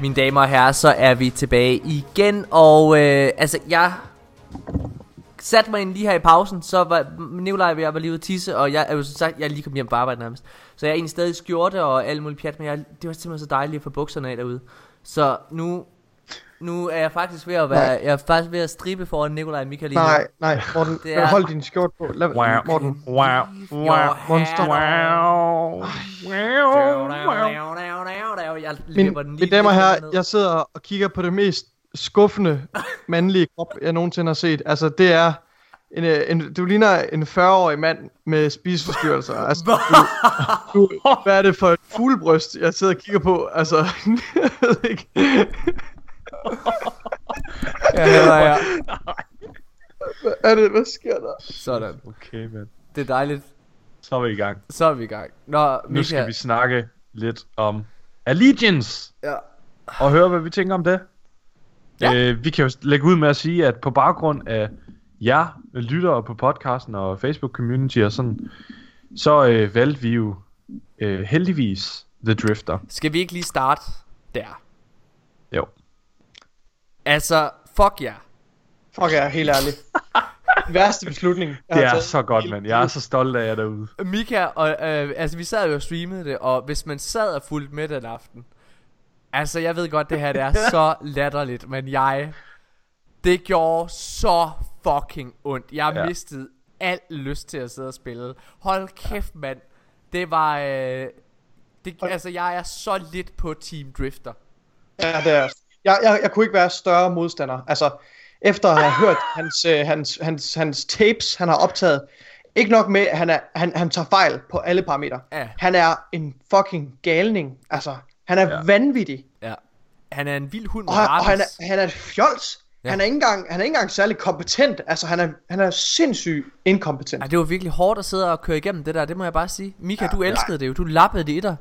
mine damer og herrer, så er vi tilbage igen, og øh, altså, jeg satte mig ind lige her i pausen, så var Nikolaj og jeg var lige ude at tisse, og jeg er jo som sagt, jeg er lige kommet hjem på arbejde nærmest, så jeg er egentlig stadig i skjorte og alt muligt pjat, men jeg, det var simpelthen så dejligt at få bukserne af derude, så nu, nu er jeg faktisk ved at være, Nej. jeg er faktisk ved at stribe foran Nikolaj og Michael lige nu. Nej, nej, Morten, Det er- hold din skjort på. Lad, Wow. Morten, Wow. Wow. Monster. Wow. Min, løber den lige mine damer og herrer, jeg sidder og kigger på det mest skuffende mandlige krop, jeg nogensinde har set. Altså, det er en, øh, en, du ligner en 40-årig mand med spiseforstyrrelser. Altså, du, du, hvad er det for et fuglebryst, jeg sidder og kigger på? Altså, jeg ved ikke. Ja, her er jeg. Hvad er det? Hvad sker der? Sådan. Okay, men Det er dejligt. så er vi i gang. Så er vi i gang. Nå, Nu skal vi snakke lidt om Allegiance. Ja. Og høre, hvad vi tænker om det. Ja. Øh, vi kan jo lægge ud med at sige, at på baggrund af jer lyttere på podcasten og Facebook-community og sådan, så øh, valgte vi jo øh, heldigvis The Drifter. Skal vi ikke lige starte der? Altså, fuck ja. Fuck, er helt ærlig. Værste beslutning. jeg Det er taget. så godt, mand. Jeg er så stolt af jer derude. Mika, og, øh, altså vi sad jo og streamede det, og hvis man sad og fulgte med den aften, altså jeg ved godt, det her det er så latterligt, men jeg, det gjorde så fucking ondt. Jeg Ja. mistede al lyst til at sidde og spille. Hold kæft, mand. Det var, øh, det, altså jeg er så lidt på Team Drifter. Ja, det er. Jeg, jeg, jeg kunne ikke være større modstander. Altså, efter at have hørt hans, øh, hans, hans, hans tapes, han har optaget, ikke nok med, at han, er, han, han tager fejl på alle parametre. Ja. Han er en fucking galning. Altså, han er Ja. ja. vanvittig. Ja. Han er en vild hund med Og, han, og han, er, han er et fjols. Ja. Ja. Han, er ikke engang, han er ikke engang særlig kompetent. Altså, han er, han er sindssygt inkompetent. Ej, det var virkelig hårdt at sidde og køre igennem det der, det må jeg bare sige. Mika, Ja, du ja. elskede det jo, du lappede det i dig.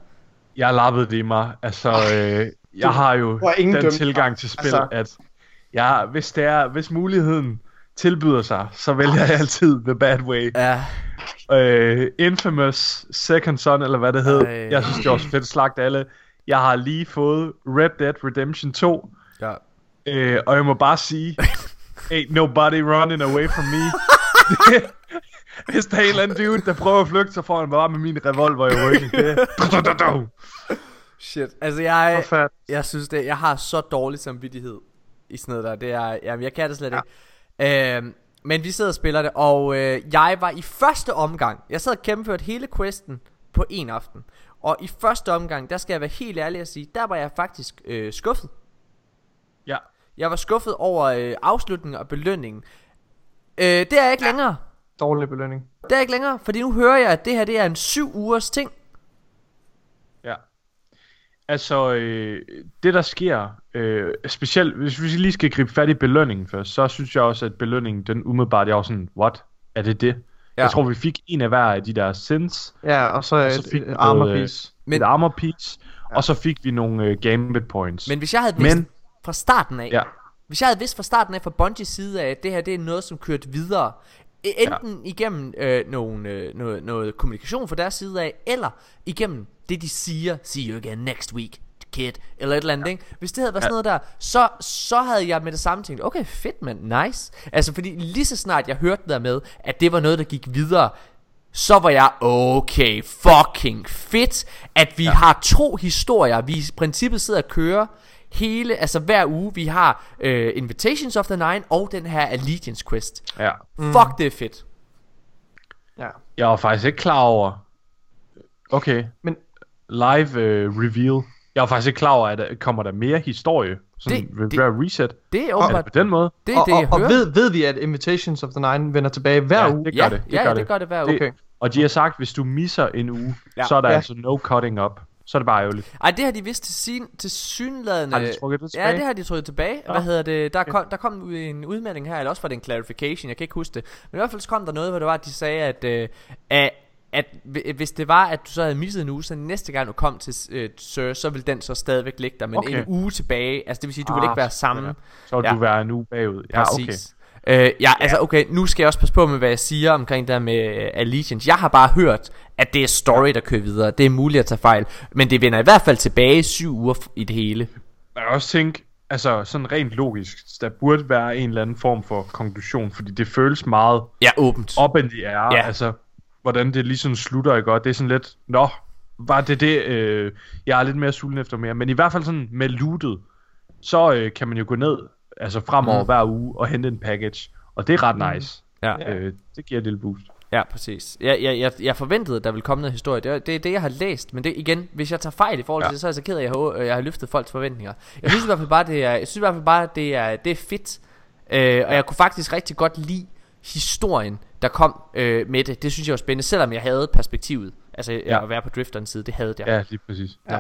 Jeg lappede det i mig. Altså, øh, jeg har jo ingen den dømte tilgang til spil, Altså. at jeg, hvis, det er, hvis muligheden tilbyder sig, så vælger jeg altid The Bad Way. Ja, Øh, Infamous Second Son, eller hvad det hed. Ej. Jeg synes, det var fedt slagt alle. Jeg har lige fået Red Dead Redemption 2, ja. øh, og jeg må bare sige, ain't nobody running away from me. Hvis der er en eller anden dude, der prøver at flygte, så får han bare med min revolver i ryggen. Det. Shit. Altså jeg, Forfærd. jeg synes det, jeg har så dårlig samvittighed i sådan noget der. Det er, jamen jeg kan det slet ja. ikke. Øhm, men vi sidder og spiller det, og øh, jeg var i første omgang, jeg sad og gennemførte hele questen på en aften. Og i første omgang, der skal jeg være helt ærlig at sige, der var jeg faktisk øh, skuffet. Ja. Jeg var skuffet over øh, afslutningen og belønningen. Øh, det er jeg ikke ja. længere. Dårlig belønning. Det er jeg ikke længere, fordi nu hører jeg, at det her det er en syv ugers ting. Altså, øh, det der sker, øh, specielt hvis vi lige skal gribe fat i belønningen først, så synes jeg også, at belønningen, den umiddelbart, jeg var sådan, what? Er det det? Ja. Jeg tror, vi fik en af hver af de der sins, Ja, og så, og et, så fik et vi armor noget, øh, piece. Men- et armor piece, ja. og så fik vi nogle øh, gambit points. Men hvis jeg havde vidst Men- fra starten af, Ja. hvis jeg havde vidst fra starten af fra Bungies side af, at det her det er noget, som kørte videre, e- enten ja. igennem øh, nogle, øh, noget, noget kommunikation fra deres side af, eller igennem det, de siger, see you again next week, kid, eller et eller andet, ja. ikke? Hvis det havde været sådan noget der, så, så havde jeg med det samme tænkt, okay, fedt mand, nice. Altså, fordi lige så snart jeg hørte der med, at det var noget, der gik videre, så var jeg, okay, fucking fedt, at vi ja. har to historier, vi i princippet sidder og kører hele, altså hver uge, vi har øh, Invitations of the Nine og den her Allegiance Quest. Ja. Mm. Fuck, det er fedt. Ja. Jeg var faktisk ikke klar over... Okay, Men live uh, reveal. Jeg var faktisk ikke klar over, at der kommer der mere historie. Sådan Det- det, reset. Det er åbenbart, på den måde? det er og, det, jeg og, og hører. ved, ved vi, at Invitations of the Nine vender tilbage hver Ja, uge? det gør ja, det. Det ja, gør det. det. gør det hver Det- uge. Okay. Og de har sagt, hvis du misser en uge, Ja. ja. så er der Ja. ja. altså no cutting up. Så er det bare ærgerligt. Ej, det har de vist til, sin, til synladende... Har de trukket det Ja, tilbage? det har de trukket tilbage. Hvad hedder det? Der kom, der kom en udmelding her, eller også var det en clarification, jeg kan ikke huske det. Men i hvert fald så kom der noget, hvor det var, at de sagde, at, øh, at, at hvi- hvis det var, at du så havde misset en uge, så næste gang du kom til øh, Sir, så vil den så stadigvæk ligge der, men Okay. en uge tilbage. Altså det vil sige, du vil Ah, ikke være sammen. der. Så vil Ja. du være en uge bagud. Ja, okay. Præcis. Øh, ja, altså okay, nu skal jeg også passe på med, hvad jeg siger omkring det her med uh, Allegiance. Jeg har bare hørt, at det er story, der kører videre. Det er muligt at tage fejl. Men det vender i hvert fald tilbage syv uger i det hele. Kan også tænke, altså sådan rent logisk, der burde være en eller anden form for konklusion, fordi det føles meget Ja, åbent. up in the air, Ja. ja. altså hvordan det ligesom slutter, ikke? Og det er sådan lidt, nå, var det det, øh, jeg er lidt mere sulten efter mere, men i hvert fald sådan med lootet, så øh, kan man jo gå ned, altså fremover Mm. mm. hver uge og hente en package, og det er ret nice. Ja. Øh, det giver et lille boost. Ja, præcis. Jeg, jeg, jeg, jeg forventede, at der ville komme noget historie. Det er det, er det jeg har læst. Men det igen, hvis jeg tager fejl i forhold til Ja. det, så er jeg så ked af, at jeg har, jeg har løftet folks forventninger. Jeg synes i hvert fald bare, det er, jeg synes i hvert fald bare, det er, det er fedt. Øh, og jeg kunne faktisk rigtig godt lide historien, der kom øh, med det, det synes jeg var spændende, selvom jeg havde perspektivet. Altså ja. Ja. at være på drifterens side, det havde jeg. Ja, lige præcis. Ja.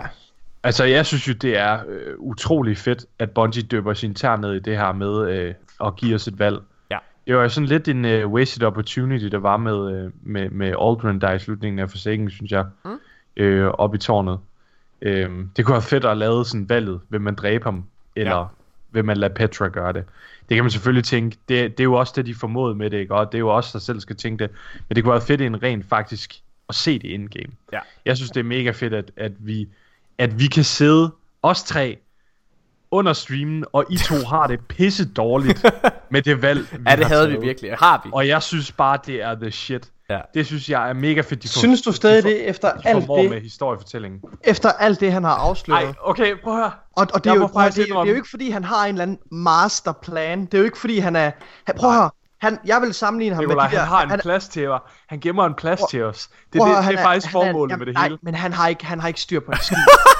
Altså, jeg synes jo, det er øh, utrolig fedt, at Bungie døber sin tær ned i det her med øh, at give os et valg. Ja. Det var jo sådan lidt en øh, wasted opportunity, der var med, øh, med, med Aldrin, der i slutningen af Forsaken, synes jeg, Mm. øh, op i tårnet. Øh, det kunne være fedt at lave sådan valget, vil man dræbe ham, eller Ja. Vil man lade Petra gøre det. Det kan man selvfølgelig tænke, det, det er jo også det, de formåede med det, ikke? og det er jo også der selv skal tænke det. Men det kunne være fedt en rent faktisk at se det in-game. Ja. Jeg synes, det er mega fedt, at, at, vi, at vi kan sidde, os tre, under streamen, og I to har det pisse dårligt med det valg, vi Ja, det havde vi taget. virkelig. Har vi. Og jeg synes bare, det er the shit. Ja. Det synes jeg er mega fedt, de får, Synes du stadig de får, det efter de alt det, med historiefortællingen? efter alt det, han har afsløret? Nej, okay, prøv at høre. Og, og det, er jo, prøv, det, det er jo ikke fordi, han har en eller anden masterplan. Det er jo ikke fordi, han er... Han, prøv at høre. Han, jeg vil sammenligne ham Nikolaj, med de der... han har en han, plads til os. Han gemmer en plads Prøv- til os. Det, prøv det, høre, det, han er faktisk formålet jamen, med det nej, hele. men han har ikke, han har ikke styr på en skid.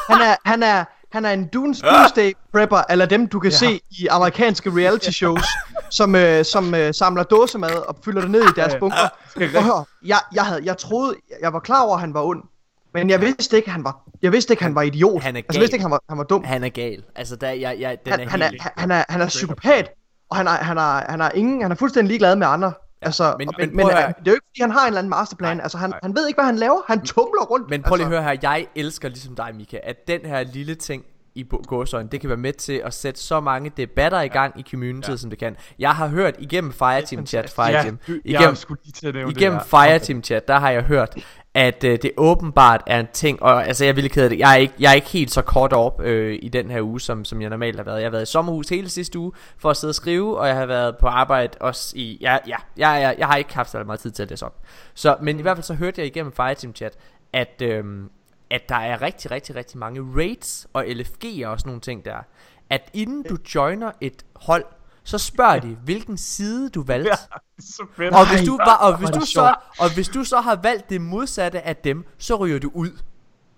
han er, han er, han er en Dunes Doomsday Prepper, eller dem du kan Ja. se i amerikanske reality shows, som, øh, som øh, samler dåsemad og fylder det ned i deres bunker. Skal Prøv at høre, jeg, jeg, havde, jeg troede, jeg var klar over, at han var ond. Men jeg vidste ikke, han var, jeg vidste ikke, han var idiot. Han er altså, jeg vidste ikke, han var, han var dum. Han er gal. Altså, der, jeg, jeg, den han, er han, er, han, han er, han er psykopat, og han er, han er, han er ingen, han er fuldstændig ligeglad med andre. Altså, men- men, men men, det er jo ikke, fordi han har en eller anden masterplan. Nej, altså, han, nej. han ved ikke, hvad han laver. Han tumler rundt. Men prøv lige at altså, høre her, jeg elsker ligesom dig, Mika, at den her lille ting i gåsøjne, det kan være med til at sætte så mange debatter i gang i communityet, Ja. som det kan. Jeg har hørt igennem Fireteam Chat. Fireteam, jeg igennem, nævne igennem det. Fireteam Chat, der har jeg hørt, at øh, det åbenbart er en ting, og altså jeg er virkelig ked af det, jeg er ikke, jeg er ikke helt så kort op øh, i den her uge, som, som jeg normalt har været. Jeg har været i sommerhus hele sidste uge for at sidde og skrive, og jeg har været på arbejde også i, ja, ja, jeg, jeg, jeg har ikke haft så meget tid til at læse op. Så, men i hvert fald så hørte jeg igennem Fireteam Chat, at, øhm, at der er rigtig, rigtig, rigtig mange raids og LFG'er og sådan nogle ting der. At inden du joiner et hold, så spørger de, hvilken side du valgte. Ja, så fedt. Og hvis du, var, og, hvis du så, og hvis du så har valgt det modsatte af dem, så ryger du ud.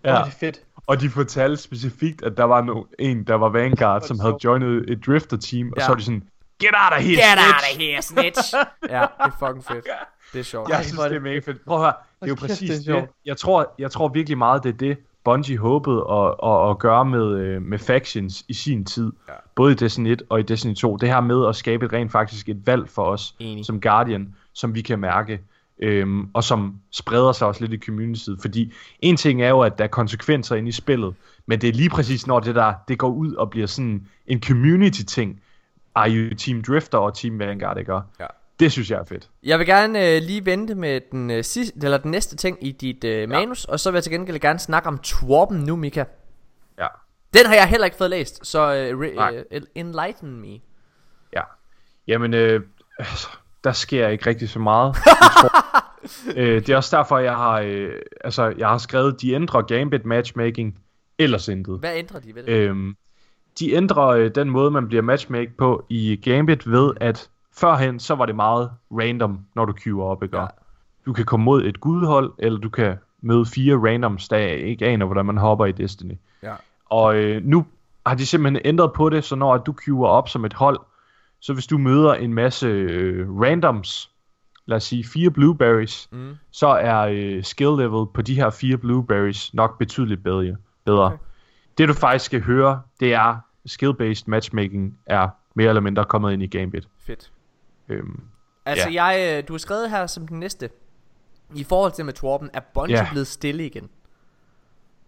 Ja. det er fedt. Og de fortalte specifikt, at der var no, en, der var Vanguard, som havde joinet et drifter-team, og Ja. så var de sådan, Get out of here, Get out snitch! of here, snitch! ja, det er fucking fedt. Det er sjovt. Jeg synes, det er mega fedt. Prøv at høre, er jo kæft, præcis det er det. Jeg tror, jeg tror virkelig meget, det er det, Bungie håbede at, at, at gøre med, øh, med factions i sin tid. Ja. Både i Destiny 1 og i Destiny 2. Det her med at skabe et rent faktisk et valg for os Enig. som Guardian, som vi kan mærke. Øhm, og som spreder sig også lidt i communityet. Fordi en ting er jo, at der er konsekvenser inde i spillet, men det er lige præcis, når det der det går ud og bliver sådan en community-ting, er jo Team Drifter og Team Vanguard, ikke? Ja. Det synes jeg er fedt. Jeg vil gerne øh, lige vente med den, øh, sidste, eller den næste ting i dit øh, manus, og så vil jeg til gengæld gerne snakke om Twarpen nu, Mika. Ja. Den har jeg heller ikke fået læst, så øh, re- øh, enlighten me. Ja. Jamen, øh, altså, der sker ikke rigtig så meget. Tror, øh, det er også derfor, jeg har, øh, altså, jeg har skrevet, de ændrer Gambit matchmaking, ellers intet. Hvad ændrer de ved det? Øhm, de ændrer øh, den måde, man bliver matchmake på i Gambit ved, at førhen, så var det meget random, når du queuer op, ikke? Ja. Du kan komme mod et gudhold, eller du kan møde fire randoms, der ikke aner, hvordan man hopper i Destiny. Ja. Og øh, nu har de simpelthen ændret på det, så når du queuer op som et hold, så hvis du møder en masse øh, randoms, lad os sige fire blueberries, Mm. så er øh, skill level på de her fire blueberries nok betydeligt bedre. bedre. Okay. Det du faktisk skal høre, det er skill-based matchmaking er mere eller mindre kommet ind i Gambit. Fedt. Øhm, Altså, jeg, øh, du har skrevet her som den næste. I forhold til med Twarpen, er Bungie Ja. blevet stille igen?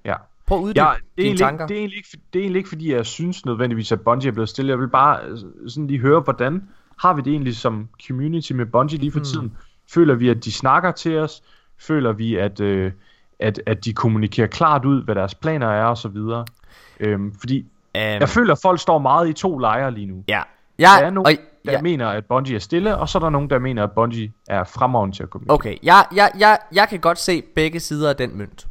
ja. Prøv at uddybe Ja, det er, dine tanker. ikke- det, er egentlig ikke, det er egentlig ikke, fordi jeg synes nødvendigvis, at Bungie er blevet stille. Jeg vil bare øh, sådan lige høre, hvordan har vi det egentlig som community med Bungie lige for Hmm. tiden? Føler vi, at de snakker til os? Føler vi, at, øh, at, at de kommunikerer klart ud, hvad deres planer er og så videre? Øhm, fordi Um, jeg føler, at folk står meget i to lejre lige nu. ja. Der Jeg, er nogen, og, der ja. mener, at Bungie er stille, og så er der nogen, der mener, at Bungie er fremragende til at kommunikere. Okay, jeg, jeg, jeg, jeg kan godt se begge sider af den mønt.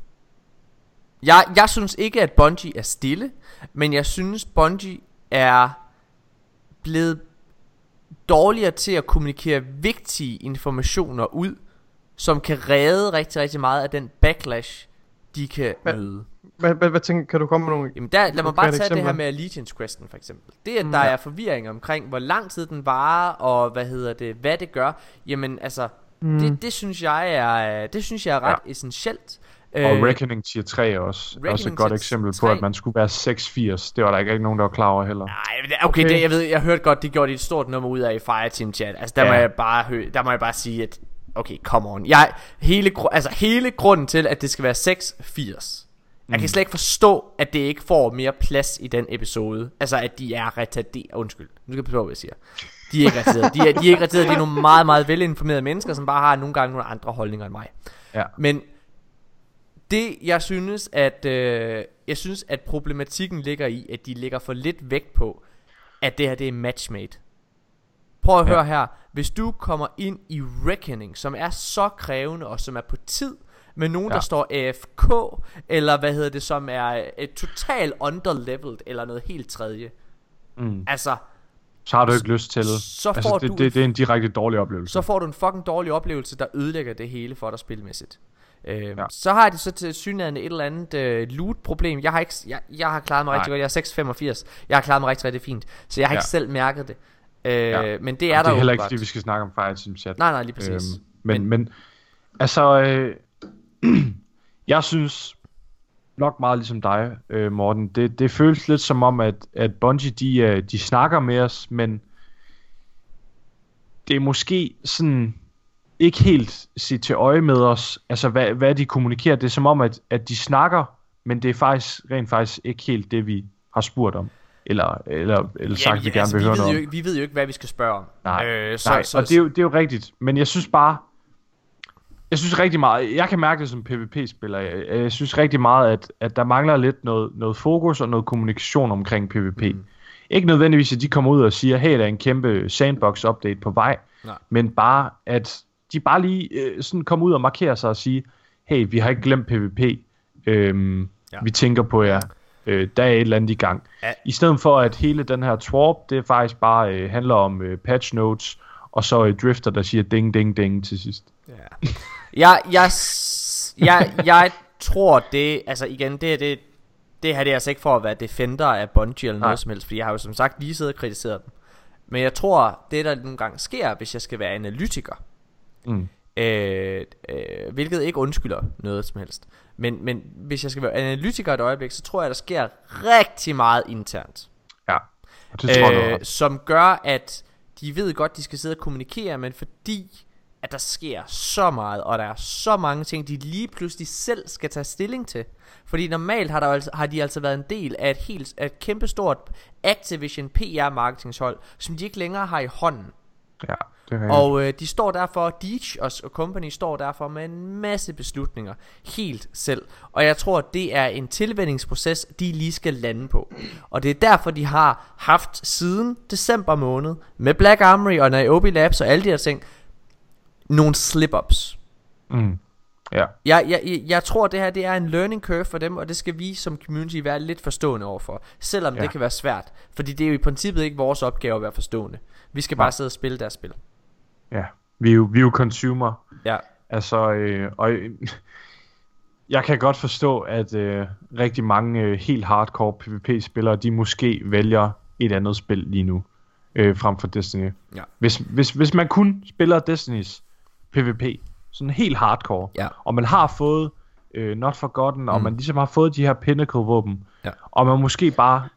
Jeg, jeg synes ikke, at Bungie er stille, men jeg synes, Bungie er blevet dårligere til at kommunikere vigtige informationer ud, som kan redde rigtig, rigtig meget af den backlash, de kan Hvad- møde. Hvad, hvad, hvad tænker, kan du komme med nogle... Jamen der, lad mig bare tage det her eksempler. med Allegiance Questen for eksempel. Det at Mm, der ja. er forvirring omkring, hvor lang tid den varer, og hvad hedder det, hvad det gør. Jamen altså, Mm. det, det synes jeg er, det synes jeg er ret ja. essentielt. Og Øh, Reckoning tier 3 er også, Reckoning også et godt eksempel 3. på, at man skulle være 680. Det var der ikke rigtig nogen, der var klar over heller. Nej, det- okay, Okay. Det, jeg ved, jeg hørte godt, de gjorde et stort nummer ud af i Fireteam Chat. Altså, der, ja. må jeg bare der må jeg bare sige, at okay, come on. Jeg, hele, altså, hele grunden til, at det skal være 680. Jeg Mm. kan slet ikke forstå, at det ikke får mere plads i den episode. Altså, at de er retarderet. Undskyld, nu skal jeg på, hvad jeg siger. De er ikke retarderet. De er, de er ikke retarderet. De er nogle meget, meget velinformerede mennesker, som bare har nogle gange nogle andre holdninger end mig. Ja. Men det jeg synes at øh, jeg synes at problematikken ligger i at de lægger for lidt vægt på at det her det er matchmade. Prøv at Ja. høre her. Hvis du kommer ind i Reckoning, som er så krævende og som er på tid med nogen ja. Der står AFK eller hvad hedder det som er et totalt underleveled eller noget helt tredje. Mm. Altså Så har du ikke lyst til... så altså, får det, du- det, det er en direkte dårlig oplevelse. så får du en fucking dårlig oplevelse, der ødelægger det hele for dig spilmæssigt. Øh, ja. Så har de så til synligheden et eller andet øh, loot-problem. Jeg har, ikke, jeg, jeg har klaret mig Nej. rigtig godt. Jeg er 685. Jeg har klaret mig rigtig, rigtig fint. Så jeg har. Ja. ikke selv mærket det. Øh, Ja. Men det er Jamen, der det er heller ikke, fordi vi skal snakke om Fireteam Chat. Nej, nej, lige præcis. Øhm, men, men, men, altså, øh, jeg synes nok meget ligesom dig, øh, Morten. Det, det føles lidt som om, at, at Bungie, de, øh, de snakker med os, men det er måske sådan ikke helt set til øje med os, altså hvad, hvad de kommunikerer. Det er som om, at, at de snakker, men det er faktisk rent faktisk ikke helt det, vi har spurgt om. Eller, eller, eller sagt, vi gerne altså, vil høre vi, ved noget jo, ikke- vi ved jo ikke, hvad vi skal spørge om. Nej, øh, så, Nej, så, og det er, jo, det er jo rigtigt. Men jeg synes bare, jeg synes rigtig meget, jeg kan mærke det som PvP-spiller, jeg, jeg synes rigtig meget, at, at der mangler lidt noget, noget fokus og noget kommunikation omkring PvP. Mm. Ikke nødvendigvis, at de kommer ud og siger, hey, der er en kæmpe sandbox-update på vej, Nej. men bare, at de bare lige øh, sådan kommer ud og markerer sig og sige, hey, vi har ikke glemt PvP, øhm, Ja. ja. vi tænker på jer, øh, der er et eller andet i gang. Ja. I stedet for, at hele den her twarp, det faktisk bare øh, handler om øh, patch notes, og så øh, drifter, der siger ding, ding, ding til sidst. Ja. Jeg, jeg, jeg, jeg tror det, altså igen, det, er det, det her det er altså ikke for at være defender af Bungie eller Nej. noget som helst, fordi jeg har jo som sagt lige siddet og kritiseret dem. Men jeg tror, det der nogle gange sker, hvis jeg skal være analytiker, Mm. Øh, øh, hvilket ikke undskylder noget som helst, men, men hvis jeg skal være analytiker et øjeblik, så tror jeg, der sker rigtig meget internt Ja, det tror jeg, øh, ret. som gør, at de ved godt, de skal sidde og kommunikere, men fordi at der sker så meget, og der er så mange ting, de lige pludselig selv skal tage stilling til. Fordi normalt har, der altså, har de altså været en del af et helt af et kæmpestort Activision PR marketingshold, som de ikke længere har i hånden. Ja, det. Og øh, de står derfor, Deech og, og company står derfor med en masse beslutninger helt selv. Og jeg tror, det er en tilvændingsproces, de lige skal lande på. Og det er derfor, de har haft siden december måned, med Black Armory og Niobe Labs og alle de her ting, nogle slip-ups. Mm. Ja, Jeg, jeg, jeg, tror, det her det er en learning curve for dem, og det skal vi som community være lidt forstående overfor. Selvom ja. Det kan være svært. Fordi det er jo i princippet ikke vores opgave at være forstående. Vi skal bare sidde og spille deres spil. Ja. Vi er jo, vi er jo consumer. Ja. Altså, øh, og øh, jeg kan godt forstå, at øh, rigtig mange øh, helt hardcore PvP-spillere, de måske vælger et andet spil lige nu, øh, frem for Destiny. Ja. Hvis, hvis, hvis man kun spiller Destinys PvP, sådan helt hardcore, Ja. og man har fået øh, Not Forgotten, mm. og man ligesom har fået de her Pinnacle-våben, Ja. og man måske bare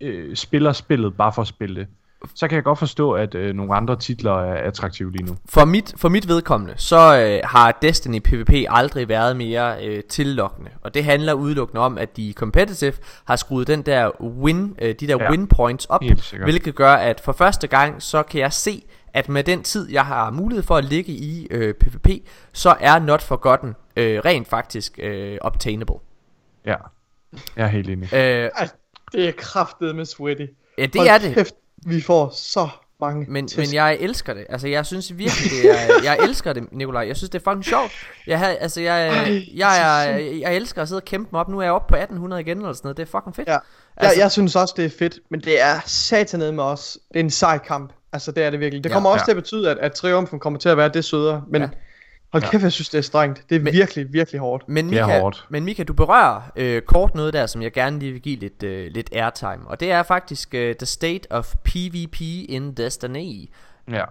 øh, spiller spillet bare for at spille det, så kan jeg godt forstå, at øh, nogle andre titler er attraktive lige nu. For mit, for mit vedkommende, så øh, har Destiny PvP aldrig været mere øh, tillokkende. Og det handler udelukkende om, at de i competitive har skruet den der win, øh, de der ja. Win points op, hvilket gør, at for første gang, så kan jeg se, at med den tid, jeg har mulighed for at ligge i øh, PvP, så er Not Forgotten øh, rent faktisk øh, obtainable. Ja, jeg er helt enig. Øh, Ej, det er kraftet med sweaty. ja, det Hold er det. Kæft, vi får så mange Men, tæsk. men jeg elsker det. Altså, jeg synes virkelig, det er, jeg elsker det, Nikolaj. Jeg synes, det er fucking sjovt. Jeg, havde, altså, jeg, Ej, jeg, jeg, jeg, elsker at sidde og kæmpe mig op. Nu er jeg oppe på 1800 igen, eller sådan noget. Det er fucking fedt. Ja. Altså- jeg, jeg synes også, det er fedt, men det er satanet med os. Det er en sej kamp. Altså, det er det virkelig. Det Ja. kommer også Ja. til at betyde, at, at triumfen kommer til at være det sødere. Men Ja. Hold Ja. kæft, jeg synes, det er strengt. Det er Men- virkelig, virkelig hårdt. Men Det er Mika, hårdt. men Mika, du berører øh, kort noget der, som jeg gerne lige vil give lidt, øh, lidt airtime. Og det er faktisk øh, The State of PvP in Destiny. Ja.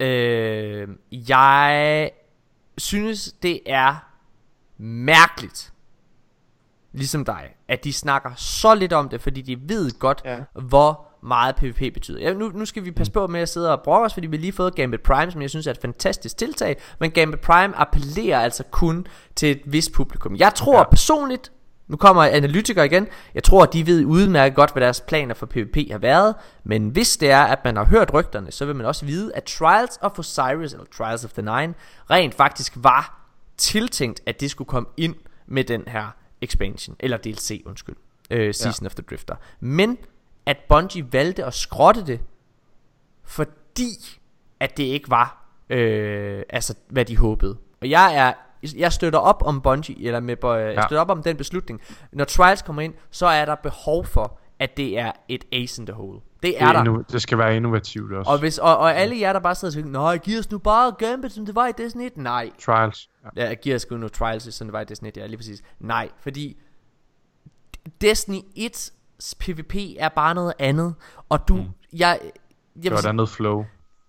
Øh, jeg synes, det er mærkeligt, ligesom dig, at de snakker så lidt om det, fordi de ved godt, Ja. hvor meget PvP betyder. Ja, nu, nu skal vi passe på med at sidde og brokke os, fordi vi lige fået Gambit Prime, som jeg synes er et fantastisk tiltag, men Gambit Prime appellerer altså kun til et vist publikum. Jeg tror ja. personligt, nu kommer analytikere igen, jeg tror, at de ved udmærket godt, hvad deres planer for PvP har været, men hvis det er, at man har hørt rygterne, så vil man også vide, at Trials of Osiris, eller Trials of the Nine, rent faktisk var tiltænkt, at det skulle komme ind med den her expansion, eller DLC, undskyld, øh, Season ja. of the Drifter. Men at Bungie valgte at skrotte det, fordi at det ikke var, øh, altså hvad de håbede. Og jeg er jeg støtter op om Bungie, eller med, jeg Ja. støtter op om den beslutning. Når Trials kommer ind, så er der behov for, at det er et ace in the hole. Det Det, er er der. det skal være innovativt også. Og, hvis, og, og alle jer, der bare sidder og siger, Nej, giv os nu bare Gambit, som det var i Destiny 1. Nej, Trials. Ja. Ja, giver sgu nu Trials, som det var i Destiny 1, ja, lige præcis. Nej, fordi Destiny 1's PvP er bare noget andet, og du, mm. jeg, jeg Det var et sige, andet flow.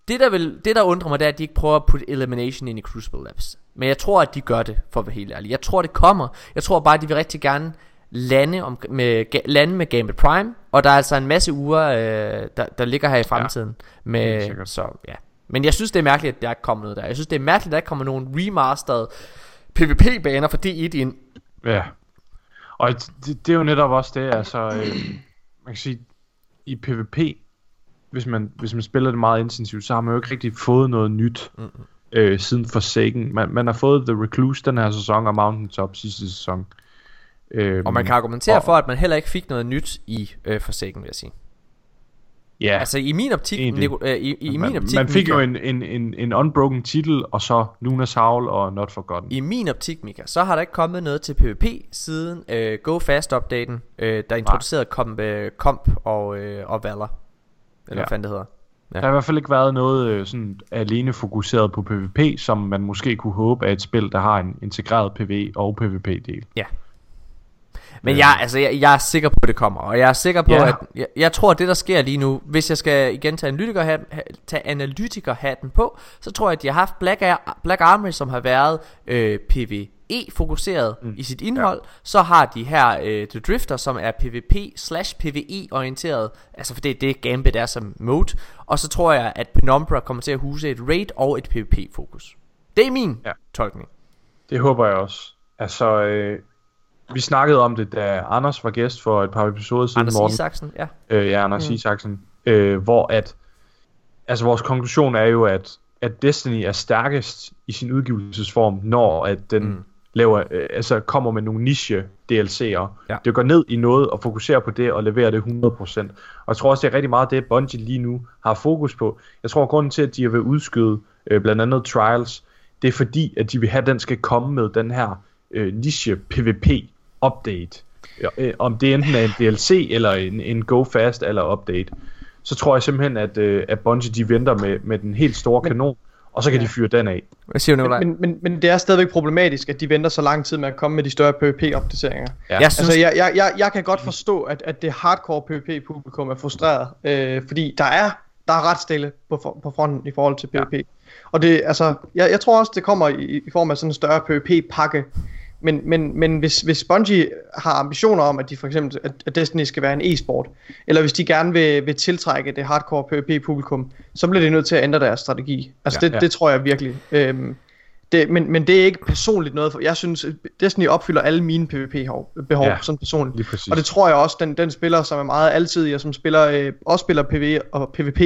det, der vil, det der undrer mig, det er, at de ikke prøver at putte Elimination ind i Crucible Labs. Men jeg tror, at de gør det, for at være helt ærlig. Jeg tror, det kommer. Jeg tror bare, at de vil rigtig gerne lande, om, med, lande med Gambit Prime, og der er altså en masse uger, øh, der, der ligger her i fremtiden. helt med, så, ja. Men jeg synes, det er mærkeligt, at der ikke kommer noget der. Jeg synes, det er mærkeligt, at der ikke kommer nogen remastered PvP-baner for D1 ind. Ja. Og det, det er jo netop også det, altså, øh, man kan sige, i PvP, hvis man, hvis man spiller det meget intensivt, så har man jo ikke rigtig fået noget nyt mm-hmm. øh, siden Forsaken. Man, man har fået The Recluse den her sæson, og Mountaintop sidste sæson. Øh, Og man kan argumentere og- for, at man heller ikke fik noget nyt i øh, Forsaken, vil jeg sige. Ja, Altså i min optik, Egentlig. Nico, øh, i, i man, min optik, man fik Mika- jo en, en, en, en unbroken titel, og så Luna's Howl og Not Forgotten. I min optik, Mika, så har der ikke kommet noget til PvP siden øh, Go Fast-updaten, øh, der introducerede Comp, øh, Comp og, øh, og Valor. Eller Ja. hvad fanden det hedder. Der har i hvert fald ikke været noget øh, sådan alene fokuseret på PvP, som man måske kunne håbe af et spil, der har en integreret PvE og PvP-del. Men jeg, altså, jeg, jeg er sikker på, at det kommer. Og jeg er sikker på, Ja. at jeg, jeg tror, at det, der sker lige nu, hvis jeg skal igen tage, analytiker tage analytikerhatten på, så tror jeg, at de har haft Black, Ar- Black Armory, som har været øh, PvE-fokuseret mm. i sit indhold. Ja. Så har de her øh, The Drifter, som er PvP slash PvE-orienteret. Altså, for det er det, Gambit er som mode. Og så tror jeg, at Penumbra kommer til at huse et raid og et PvP-fokus. Det er min. Ja. tolkning. Det håber jeg også. Altså, øh, vi snakkede om det, da Anders var gæst for et par episoder siden, Anders Morten. Isaksen, ja. Øh, ja, Anders mm. Isaksen. Øh, hvor at, altså vores konklusion er jo, at, at Destiny er stærkest i sin udgivelsesform, når at den mm. laver, øh, altså kommer med nogle niche DLC'er. Ja. Det går ned i noget og fokuserer på det og leverer det 100%. Og jeg tror også, det er rigtig meget det, Bungie lige nu har fokus på. Jeg tror, at grunden til, at de vil udskyde øh, blandt andet Trials, det er fordi, at de vil have, at den skal komme med den her øh, niche PvP update. Ja, øh, om det enten er en DLC eller en, en Go Fast eller update. Så tror jeg simpelthen, at, øh, at Bungie de venter med, med den helt store Men- kanon, og så kan Ja. de fyre den af. Hvad siger du? Men, men, men det er stadigvæk problematisk, at de venter så lang tid med at komme med de større PvP-opdateringer. Ja. Jeg synes, Altså, jeg, jeg, jeg, jeg kan godt forstå, at, at det hardcore PvP-publikum er frustreret, øh, fordi der er, der er ret stille på, for- på fronten i forhold til PvP. Ja. Og det, altså, jeg, jeg tror også, det kommer i, i form af sådan en større PvP-pakke. Men, men, men hvis, hvis Bungie har ambitioner om, at de for eksempel, at, at Destiny skal være en e-sport, eller hvis de gerne vil, vil tiltrække det hardcore PvP-publikum, så bliver de nødt til at ændre deres strategi. Altså, Ja, det, ja. det tror jeg virkelig. Øhm, det, men, men det er ikke personligt noget for, jeg synes, Destiny opfylder alle mine PvP-behov, behov, Ja. sådan personligt. Og det tror jeg også, den, den spiller, som er meget altidig, og som spiller, øh, også spiller PvE og PvP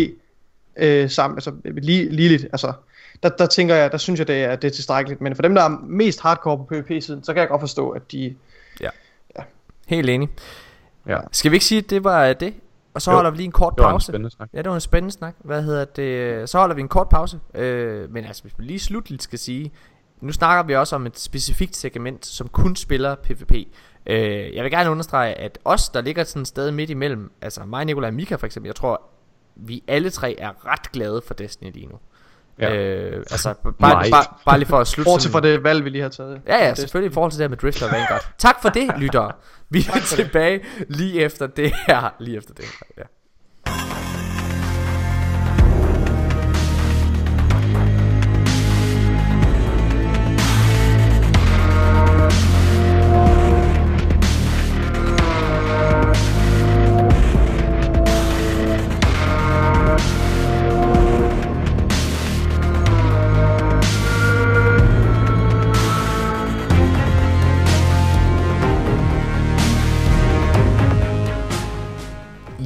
øh, sammen, altså lige, ligeligt, altså, der, der tænker jeg, der synes jeg, det er, det er tilstrækkeligt. Men for dem, der er mest hardcore på PvP-siden, så kan jeg godt forstå, at de... Helt enig. Ja. Skal vi ikke sige, at det var det? Og så Jo. holder vi lige en kort Det var en pause. spændende snak. Ja, det var en spændende snak. Hvad hedder det? Så holder vi en kort pause. Øh, men altså, hvis vi lige slutligt skal sige, nu snakker vi også om et specifikt segment, som kun spiller PvP. Øh, jeg vil gerne understrege, at os, der ligger sådan et sted midt imellem, altså mig, Nikolaj og Mika for eksempel, jeg tror, vi alle tre er ret glade for Destiny lige nu. Ja. Øh, altså, bare, bare, bare lige for at slutte Bortset fra det valg, vi lige har taget. Ja, ja, selvfølgelig i forhold til det her med Drifter og Vanguard. Tak for det, lyttere. Vi er tilbage lige efter det her. Lige efter det her, ja.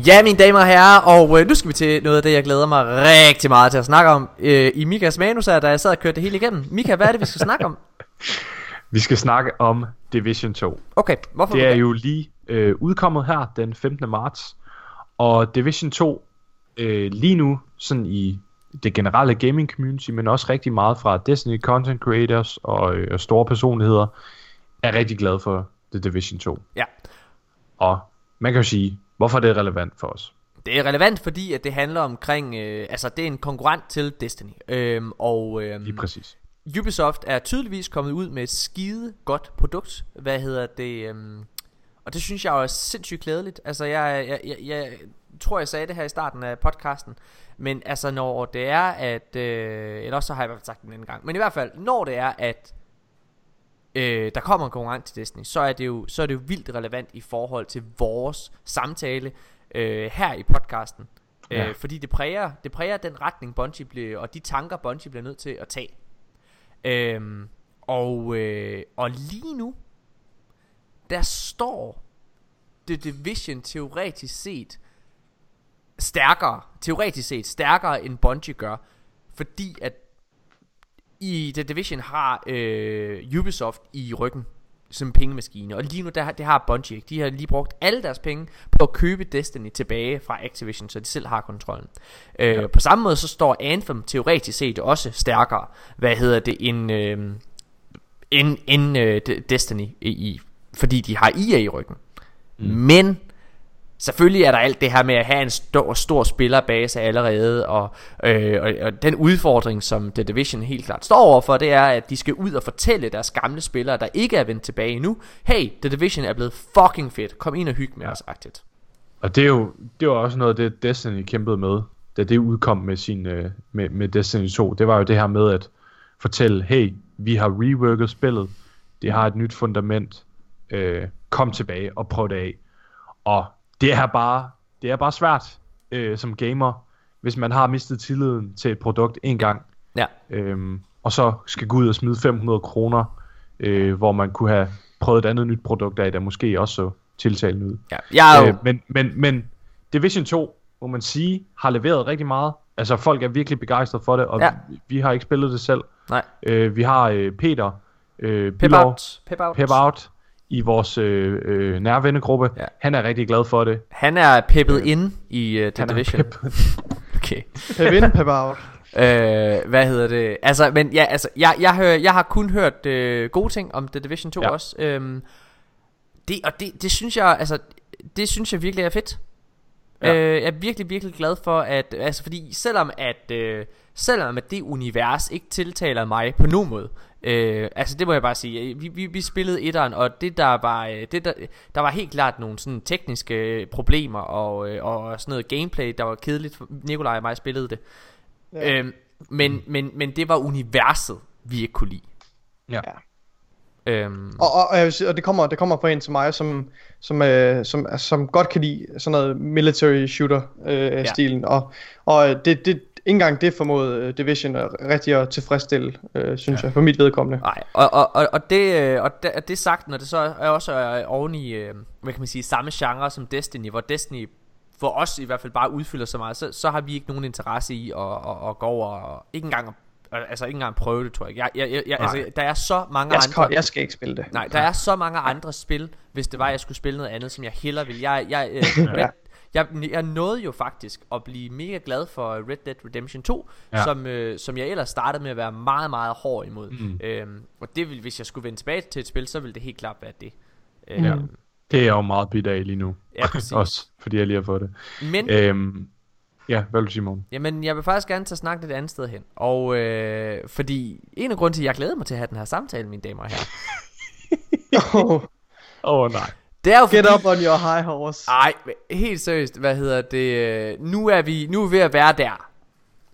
Ja, mine damer og herrer, og øh, nu skal vi til noget af det, jeg glæder mig rigtig meget til at snakke om. Øh, I Mikas manus her, da jeg sad og kørte det hele igennem. Mika, hvad er det, vi skal snakke om? Vi skal snakke om Division 2. Okay, hvorfor? Det er jo lige øh, udkommet her den 15. marts. Og Division 2 øh, lige nu, sådan i det generelle gaming community, men også rigtig meget fra Destiny content creators og, øh, og store personligheder, er rigtig glad for The Division 2. Ja, Og man kan jo sige, hvorfor det er relevant for os. det er relevant, fordi at det handler omkring, øh, altså det er en konkurrent til Destiny. Øhm, og øhm, Lige præcis. Ubisoft er tydeligvis kommet ud med et skide godt produkt. Hvad hedder det? Øhm, og det synes jeg jo er sindssygt klædeligt. Altså jeg, jeg, jeg, jeg tror jeg sagde det her i starten af podcasten. Men altså når det er at øh, Eller også så har jeg i hvert fald sagt det en gang Men i hvert fald når det er at øh, Der kommer en konkurrent til Destiny Så er det jo, så er det jo vildt relevant i forhold til vores samtale øh, Her i podcasten Ja. øh, Fordi det præger, det præger den retning Bungie bliver Og de tanker Bungie bliver nødt til at tage Øhm, og, øh, og lige nu, der står The Division teoretisk set stærkere, teoretisk set stærkere end Bungie gør, fordi at i The Division har øh, Ubisoft i ryggen som pengemaskine, og lige nu der, det har Bungie ikke. De har lige brugt alle deres penge på at købe Destiny tilbage fra Activision, så de selv har kontrollen. Øh, ja. På samme måde så står Anthem teoretisk set også stærkere, hvad hedder det, en... Øh, end, end øh, De- Destiny i, fordi de har EA i ryggen. Mm. Men selvfølgelig er der alt det her med at have en stor, stor spillerbase allerede, og, øh, og, og den udfordring, som The Division helt klart står overfor, det er, at de skal ud og fortælle deres gamle spillere, der ikke er vendt tilbage endnu, hey, The Division er blevet fucking fedt, kom ind og hygge med ja. os, agtigt. Og det er jo det var også noget af det, Destiny kæmpede med, da det udkom med, sin, øh, med, med Destiny 2. Det var jo det her med at fortælle, hey, vi har reworket spillet, det har et nyt fundament, øh, kom tilbage og prøv det af. Og det er bare, det er bare svært øh, som gamer, hvis man har mistet tilliden til et produkt en gang, Ja, øhm, og så skal gå ud og smide 500 kroner, øh, hvor man kunne have prøvet et andet nyt produkt af, der måske også så tiltalende ud. ja. Jeg er jo, Øh, men, men, men Division 2, må man sige, har leveret rigtig meget. Altså folk er virkelig begejstrede for det, og Ja. vi, vi har ikke spillet det selv. nej, Øh, vi har øh, Peter, øh, pep Bilov, out, pep out. Pep Out i vores øh, øh, nærvennegruppe. Ja. Han er rigtig glad for det. Han er peppet ind i uh, The Han er Division. pep. Okay. Pep in, pep out. Øh, hvad hedder det? Altså, men ja, altså, jeg, jeg, hører, jeg har kun hørt øh, gode ting om The Division 2 ja. Ja. også. Øhm, det, og det, det synes jeg, altså, det synes jeg virkelig er fedt. Ja. Øh, jeg er virkelig, virkelig glad for, at, altså, fordi selvom at, øh, selvom at det univers ikke tiltaler mig på nogen måde, øh, altså det må jeg bare sige, vi, vi, vi spillede etteren, og det der var, øh, det der, der var helt klart nogle sådan tekniske problemer, og, øh, og sådan noget gameplay, der var kedeligt, for Nikolaj og mig spillede det. Ja. Øhm, men, men, men det var universet, vi ikke kunne lide. Ja. Øhm, Og, og, og, det kommer det kommer fra en til mig som som øh, som som godt kan lide sådan noget military shooter øh, ja. stilen og og det det ikke engang det formåede øh, Division at rigtig at tilfredsstille øh, synes ja. jeg for mit vedkommende. Nej, og, og, og, og, det, øh, og det, det sagt, når det så er også er oven i, øh, hvad kan man sige, samme genre som Destiny, hvor Destiny for os i hvert fald bare udfylder så meget, så, så har vi ikke nogen interesse i at, at, at gå over og ikke engang, altså ikke engang prøve det, tror jeg. jeg, jeg, jeg, jeg altså, der er så mange Jeg skal, andre... jeg skal ikke spille det. Nej, der er så mange andre spil, hvis det var, jeg skulle spille noget andet, som jeg hellere vil. Jeg, jeg, øh, Red, jeg, jeg nåede jo faktisk at blive mega glad for Red Dead Redemption 2, ja. Som, øh, som jeg ellers startede med at være meget, meget hård imod. Mm. Øhm, og det vil, hvis jeg skulle vende tilbage til et spil, så ville det helt klart være det. Øhm, Ja. Det er jeg jo meget bidt af lige nu. Ja, præcis. Også fordi jeg lige har fået det. Men, Øhm, Ja, hvad vil du sige, Morten? Jamen, jeg vil faktisk gerne tage snak lidt andet sted hen. Og øh, fordi en af grunden til, at jeg glæder mig til at have den her samtale, mine damer og herrer, Oh, Åh, oh, nej. det er jo fordi... get up on your high horse. Ej, helt seriøst, hvad hedder det? Nu er vi nu er vi ved at være der,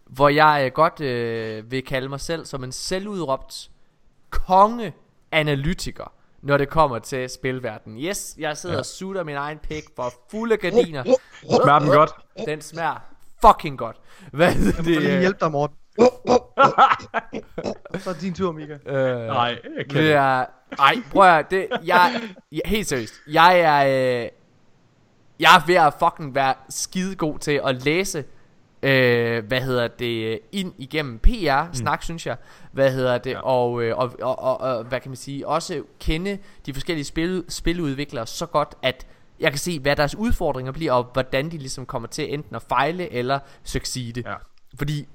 hvor jeg øh, godt øh, vil kalde mig selv som en selvudråbt konge-analytiker, når det kommer til spilverdenen. Yes, jeg sidder ja. og sutter min egen pik for fulde gardiner. Smager den godt? Den smager fucking godt. Hvad Jeg må lige det? hjælpe dig, Morten. Så er det din tur, Mika. Øh, Nej, jeg kan Det det. er... Ej, prøv at høre, det, jeg, jeg, helt seriøst, jeg er, øh, jeg er ved at fucking være skide god til at læse, øh, hvad hedder det, ind igennem PR, mm. synes jeg, hvad hedder det, ja. og, øh, og, og, og, og, hvad kan man sige, også kende de forskellige spil, spiludviklere så godt, at jeg kan se, hvad deres udfordringer bliver, og hvordan de ligesom kommer til enten at fejle eller succeede. Ja. Fordi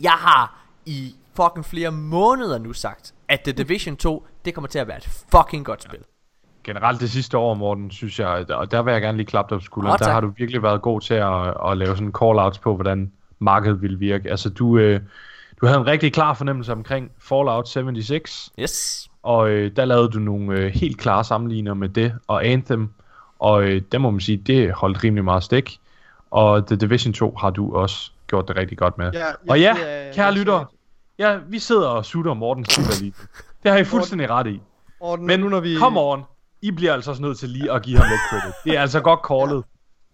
jeg har i fucking flere måneder nu sagt, at The Division 2, det kommer til at være et fucking godt spil. Generelt det sidste år, Morten, synes jeg, og der vil jeg gerne lige klappe dig på skulderen, der har du virkelig været god til at, at lave sådan call-outs på, hvordan markedet vil virke. Altså, du, øh, du havde en rigtig klar fornemmelse omkring Fallout 76, Yes. og øh, der lavede du nogle øh, helt klare sammenligner med det og Anthem, og øh, der må man sige, det holdt rimelig meget stik. Og The Division 2 har du også gjort det rigtig godt med. Ja, og ja, er- kære er lytter, ja, vi sidder og sutter Mortens Super lige. Det har I fuldstændig ret i. Morten, Men nu når vi... come on, I bliver altså også nødt til lige at give ham lidt credit. Det er altså godt callet.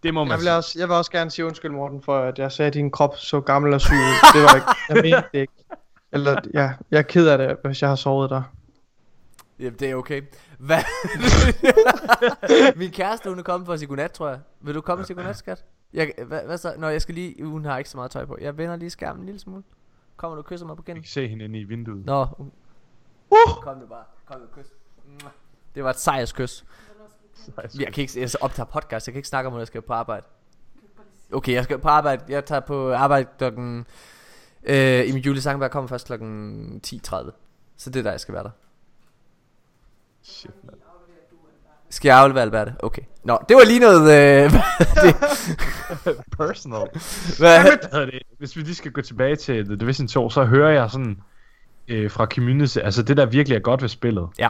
Det må man Jeg vil, sige. også, jeg vil også gerne sige undskyld, Morten, for at jeg sagde, at din krop så gammel og syg ud. Det var ikke... Jeg mente det ikke. Eller, ja, jeg er ked af det, hvis jeg har sovet dig. Ja, det er okay. Hvad? Min kæreste, hun er kommet for at sige godnat, tror jeg. Vil du komme og sige godnat, skat? Jeg, hvad, hvad så? Nå, jeg skal lige... Hun har ikke så meget tøj på. Jeg vender lige skærmen en lille smule. Kommer du og kysser mig på Jeg kinden? kan se hende inde i vinduet. Nå. hun- Kom nu bare. Kom nu, kys. Det var et sejrskys. Jeg kan ikke, jeg optager podcast, jeg kan ikke snakke om, at jeg skal på arbejde. Okay, jeg skal på arbejde. Jeg tager på arbejde klokken... Øh, Emil Julie Sangberg kommer først klokken 10.30. Så det er der, jeg skal være der. Shit, man. Skal jeg aflevere Alberte? Okay. Nå, det var lige noget... Øh, det, Personal. hvad, Hvad hedder det? Hvis vi lige skal gå tilbage til The Division 2, så hører jeg sådan øh, fra community, altså det der virkelig er godt ved spillet, Ja.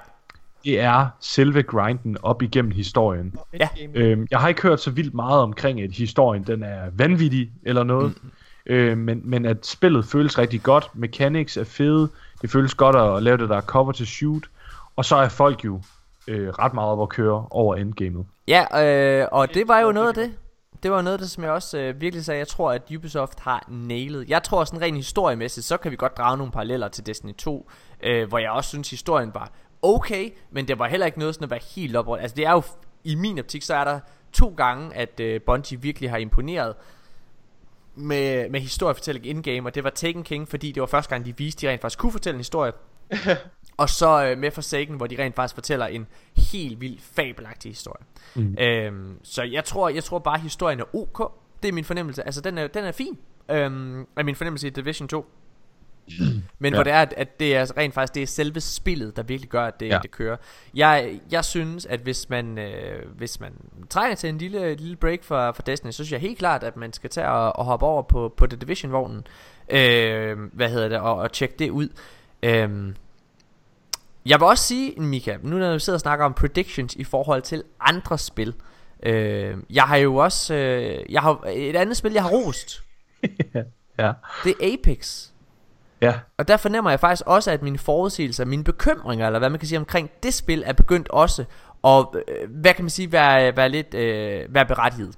det er selve grinden op igennem historien. Ja. Øhm, jeg har ikke hørt så vildt meget omkring, at historien den er vanvittig eller noget. Mm. Øh, men, men at spillet føles rigtig godt. Mechanics er fede. Det føles godt at lave det der cover to shoot. Og så er folk jo øh, ret meget op at køre over endgamet. Ja, øh, og det var jo noget af det. Det var noget af det, som jeg også øh, virkelig sagde, jeg tror, at Ubisoft har nailet. Jeg tror sådan rent historiemæssigt, så kan vi godt drage nogle paralleller til Destiny 2, øh, hvor jeg også synes, historien var okay, men det var heller ikke noget sådan at være helt op. Altså det er jo, i min optik, så er der to gange, at øh, Bungie virkelig har imponeret med, med historiefortælling in-game, og det var Taken King, fordi det var første gang, de viste, de rent faktisk kunne fortælle en historie. og så øh, med Forsaken, hvor de rent faktisk fortæller en helt vild fabelagtig historie. Mm. Øhm, så jeg tror, jeg tror bare, at historien er ok. Det er min fornemmelse. Altså, den er, den er fin. Øhm, er min fornemmelse i Division 2. Men ja. Hvor det er, at, det er rent faktisk det er selve spillet, der virkelig gør, at det. Ja. det kører. Jeg, jeg synes, at hvis man, øh, hvis man trænger til en lille, lille break for, for Destiny, så synes jeg helt klart, at man skal tage og, og hoppe over på, på The Division-vognen. Øh, hvad hedder det? Og, og tjekke det ud. Øh, jeg vil også sige, Mika, nu når vi sidder og snakker om predictions i forhold til andre spil. Øh, jeg har jo også øh, jeg har, et andet spil, jeg har rost. Ja. Det er Apex. Ja. Og der fornemmer jeg faktisk også, at mine forudsigelser, mine bekymringer, eller hvad man kan sige omkring det spil, er begyndt også at, øh, hvad kan man sige, være, være lidt øh, være berettiget.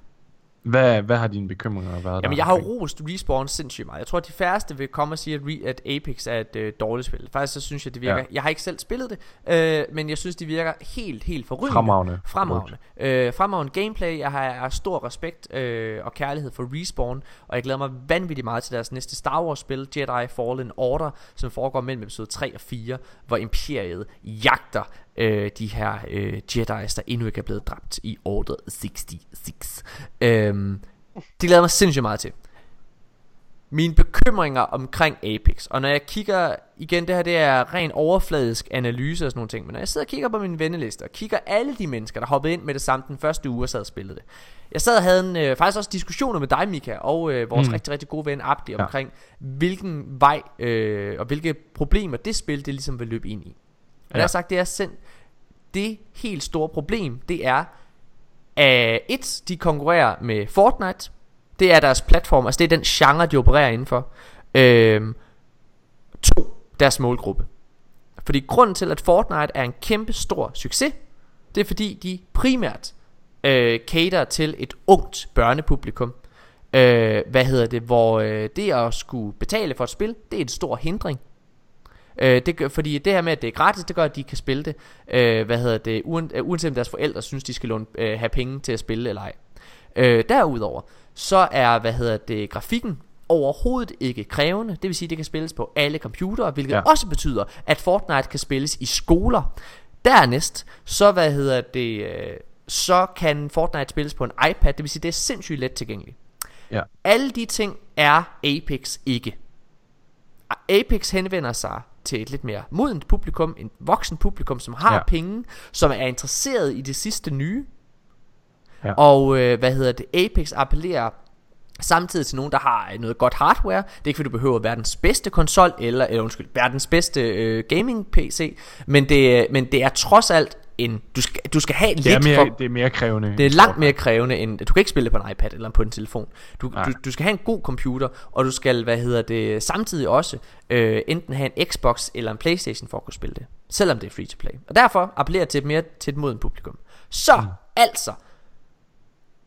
Hvad, hvad har dine bekymringer været Jamen, der jeg har jo rost Respawn sindssygt meget. Jeg tror, at de færreste vil komme og sige, at, Re- at Apex er et øh, dårligt spil. Faktisk så synes jeg, det virker... Ja. Jeg har ikke selv spillet det, øh, men jeg synes, det virker helt, helt forrygende. Fremragende. Fremragende. Øh, fremragende gameplay. Jeg har, jeg har stor respekt øh, og kærlighed for Respawn, og jeg glæder mig vanvittigt meget til deres næste Star Wars spil, Jedi Fallen Order, som foregår mellem episode 3 og 4, hvor Imperiet jagter øh, de her øh, Jedi's, der endnu ikke er blevet dræbt i Order 66. Øh, det glæder mig sindssygt meget til. Mine bekymringer omkring Apex, og når jeg kigger igen, det her det er ren overfladisk analyse og sådan nogle ting, men når jeg sidder og kigger på min venneliste, og kigger alle de mennesker, der hoppede ind med det samme den første uge, og sad og spillede det. Jeg sad og havde en, øh, faktisk også diskussioner med dig, Mika, og øh, vores mm. rigtig, rigtig gode ven Abdi, ja. omkring hvilken vej øh, og hvilke problemer det spil, det ligesom vil løbe ind i. Og ja. jeg har sagt, det er sendt, det helt store problem, det er, at et, de konkurrerer med Fortnite, det er deres platform, altså det er den genre, de opererer indenfor. Øhm, to, deres målgruppe. Fordi grunden til, at Fortnite er en kæmpe stor succes, det er fordi, de primært øh, cater til et ungt børnepublikum. Øh, hvad hedder det, hvor øh, det at skulle betale for et spil, det er en stor hindring. Øh, det gør, fordi det her med, at det er gratis, det gør, at de kan spille det, øh, hvad hedder det, uen, øh, uanset om deres forældre synes, de skal låne, øh, have penge til at spille eller ej. Øh, derudover, så er, hvad hedder det, grafikken overhovedet ikke krævende. Det vil sige, at det kan spilles på alle computere, hvilket ja. også betyder, at Fortnite kan spilles i skoler. Dernæst, så hvad hedder det, øh, så kan Fortnite spilles på en iPad, det vil sige, det er sindssygt let tilgængeligt. Ja. Alle de ting er Apex ikke. Apex henvender sig til et lidt mere modent publikum, en voksen publikum, som har ja. penge, som er interesseret i det sidste nye. Ja. Og øh, hvad hedder det, Apex appellerer Samtidig til nogen, der har noget godt hardware. Det er ikke fordi du behøver verdens bedste konsol eller, eller undskyld, verdens bedste øh, gaming PC, men det, men det er trods alt en du skal du skal have det lidt er mere, for, det er mere krævende. Det er langt mere krævende end du kan ikke spille det på en iPad eller på en telefon. Du, du, du skal have en god computer og du skal hvad hedder det samtidig også øh, enten have en Xbox eller en PlayStation for at kunne spille det, selvom det er free to play. Og derfor appellerer til mere til et moden publikum. Så mm. altså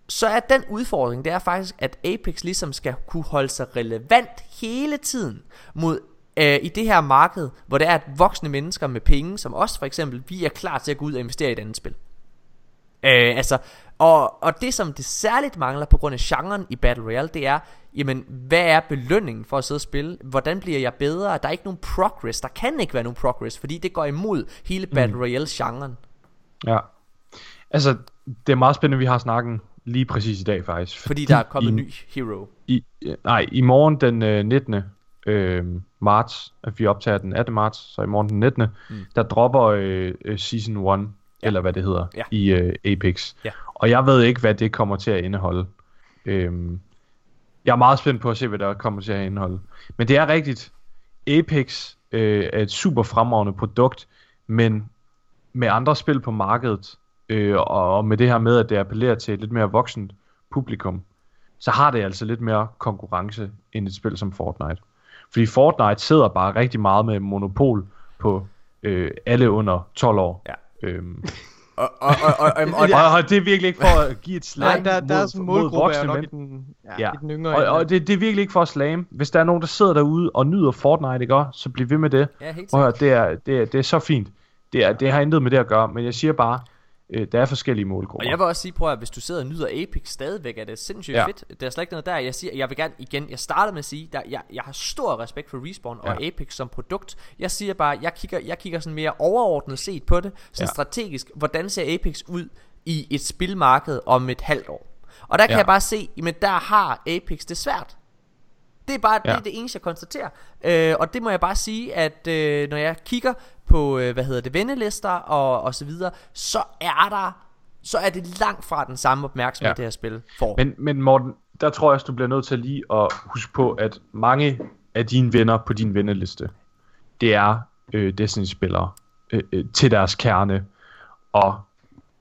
så er den udfordring, det er faktisk, at Apex ligesom skal kunne holde sig relevant hele tiden mod øh, i det her marked, hvor det er, at voksne mennesker med penge, som os for eksempel, vi er klar til at gå ud og investere i et andet spil. Øh, altså, og, og det som det særligt mangler på grund af genren i Battle Royale, det er, jamen, hvad er belønningen for at sidde og spille? Hvordan bliver jeg bedre? Der er ikke nogen progress. Der kan ikke være nogen progress, fordi det går imod hele Battle Royale-genren. Ja. Altså, det er meget spændende, vi har snakken lige præcis i dag faktisk. Fordi, fordi der er kommet en ny hero. I, nej, i morgen den øh, 19. Øh, marts, at vi optager den 18. marts, så i morgen den 19. Mm. der dropper øh, øh Season 1, ja. eller hvad det hedder, ja. i øh, Apex. Ja. Og jeg ved ikke, hvad det kommer til at indeholde. Øh, jeg er meget spændt på at se, hvad der kommer til at indeholde. Men det er rigtigt. Apex øh, er et super fremragende produkt, men med andre spil på markedet, øh, og, og med det her med, at det appellerer til et lidt mere voksent publikum, så har det altså lidt mere konkurrence end et spil som Fortnite. Fordi Fortnite sidder bare rigtig meget med monopol på øh, alle under 12 år. Ja. Øhm. og, og, og, og, og, og, og, og det er virkelig ikke for at give et slam Nej, der, der mod, er mod voksne mænd. I den, ja, ja. I den yngre og, og det, det er virkelig ikke for at slam. Hvis der er nogen, der sidder derude og nyder Fortnite, ikke, så bliv ved med det. Ja, helt og det er, det, er, det er så fint. Det, er, det har intet med det at gøre, men jeg siger bare, øh, der er forskellige målgrupper. Og jeg vil også sige, prøv at hvis du sidder og nyder Apex stadigvæk, er det sindssygt ja. fedt. Der er slet ikke noget der. Jeg, siger, jeg vil gerne igen, jeg starter med at sige, der, jeg, jeg har stor respekt for Respawn ja. og Apex som produkt. Jeg siger bare, jeg kigger, jeg kigger sådan mere overordnet set på det, sådan ja. strategisk. Hvordan ser Apex ud i et spilmarked om et halvt år? Og der kan ja. jeg bare se, men der har Apex det svært. Det er bare ja. det, er det eneste, jeg konstaterer. Øh, og det må jeg bare sige, at øh, når jeg kigger på, øh, hvad hedder det, vennelister og, og så videre, så er der så er det langt fra den samme opmærksomhed, ja. det her spil får. Men, men Morten, der tror jeg også, du bliver nødt til lige at huske på, at mange af dine venner på din venneliste, det er øh, Destiny-spillere øh, øh, til deres kerne. Og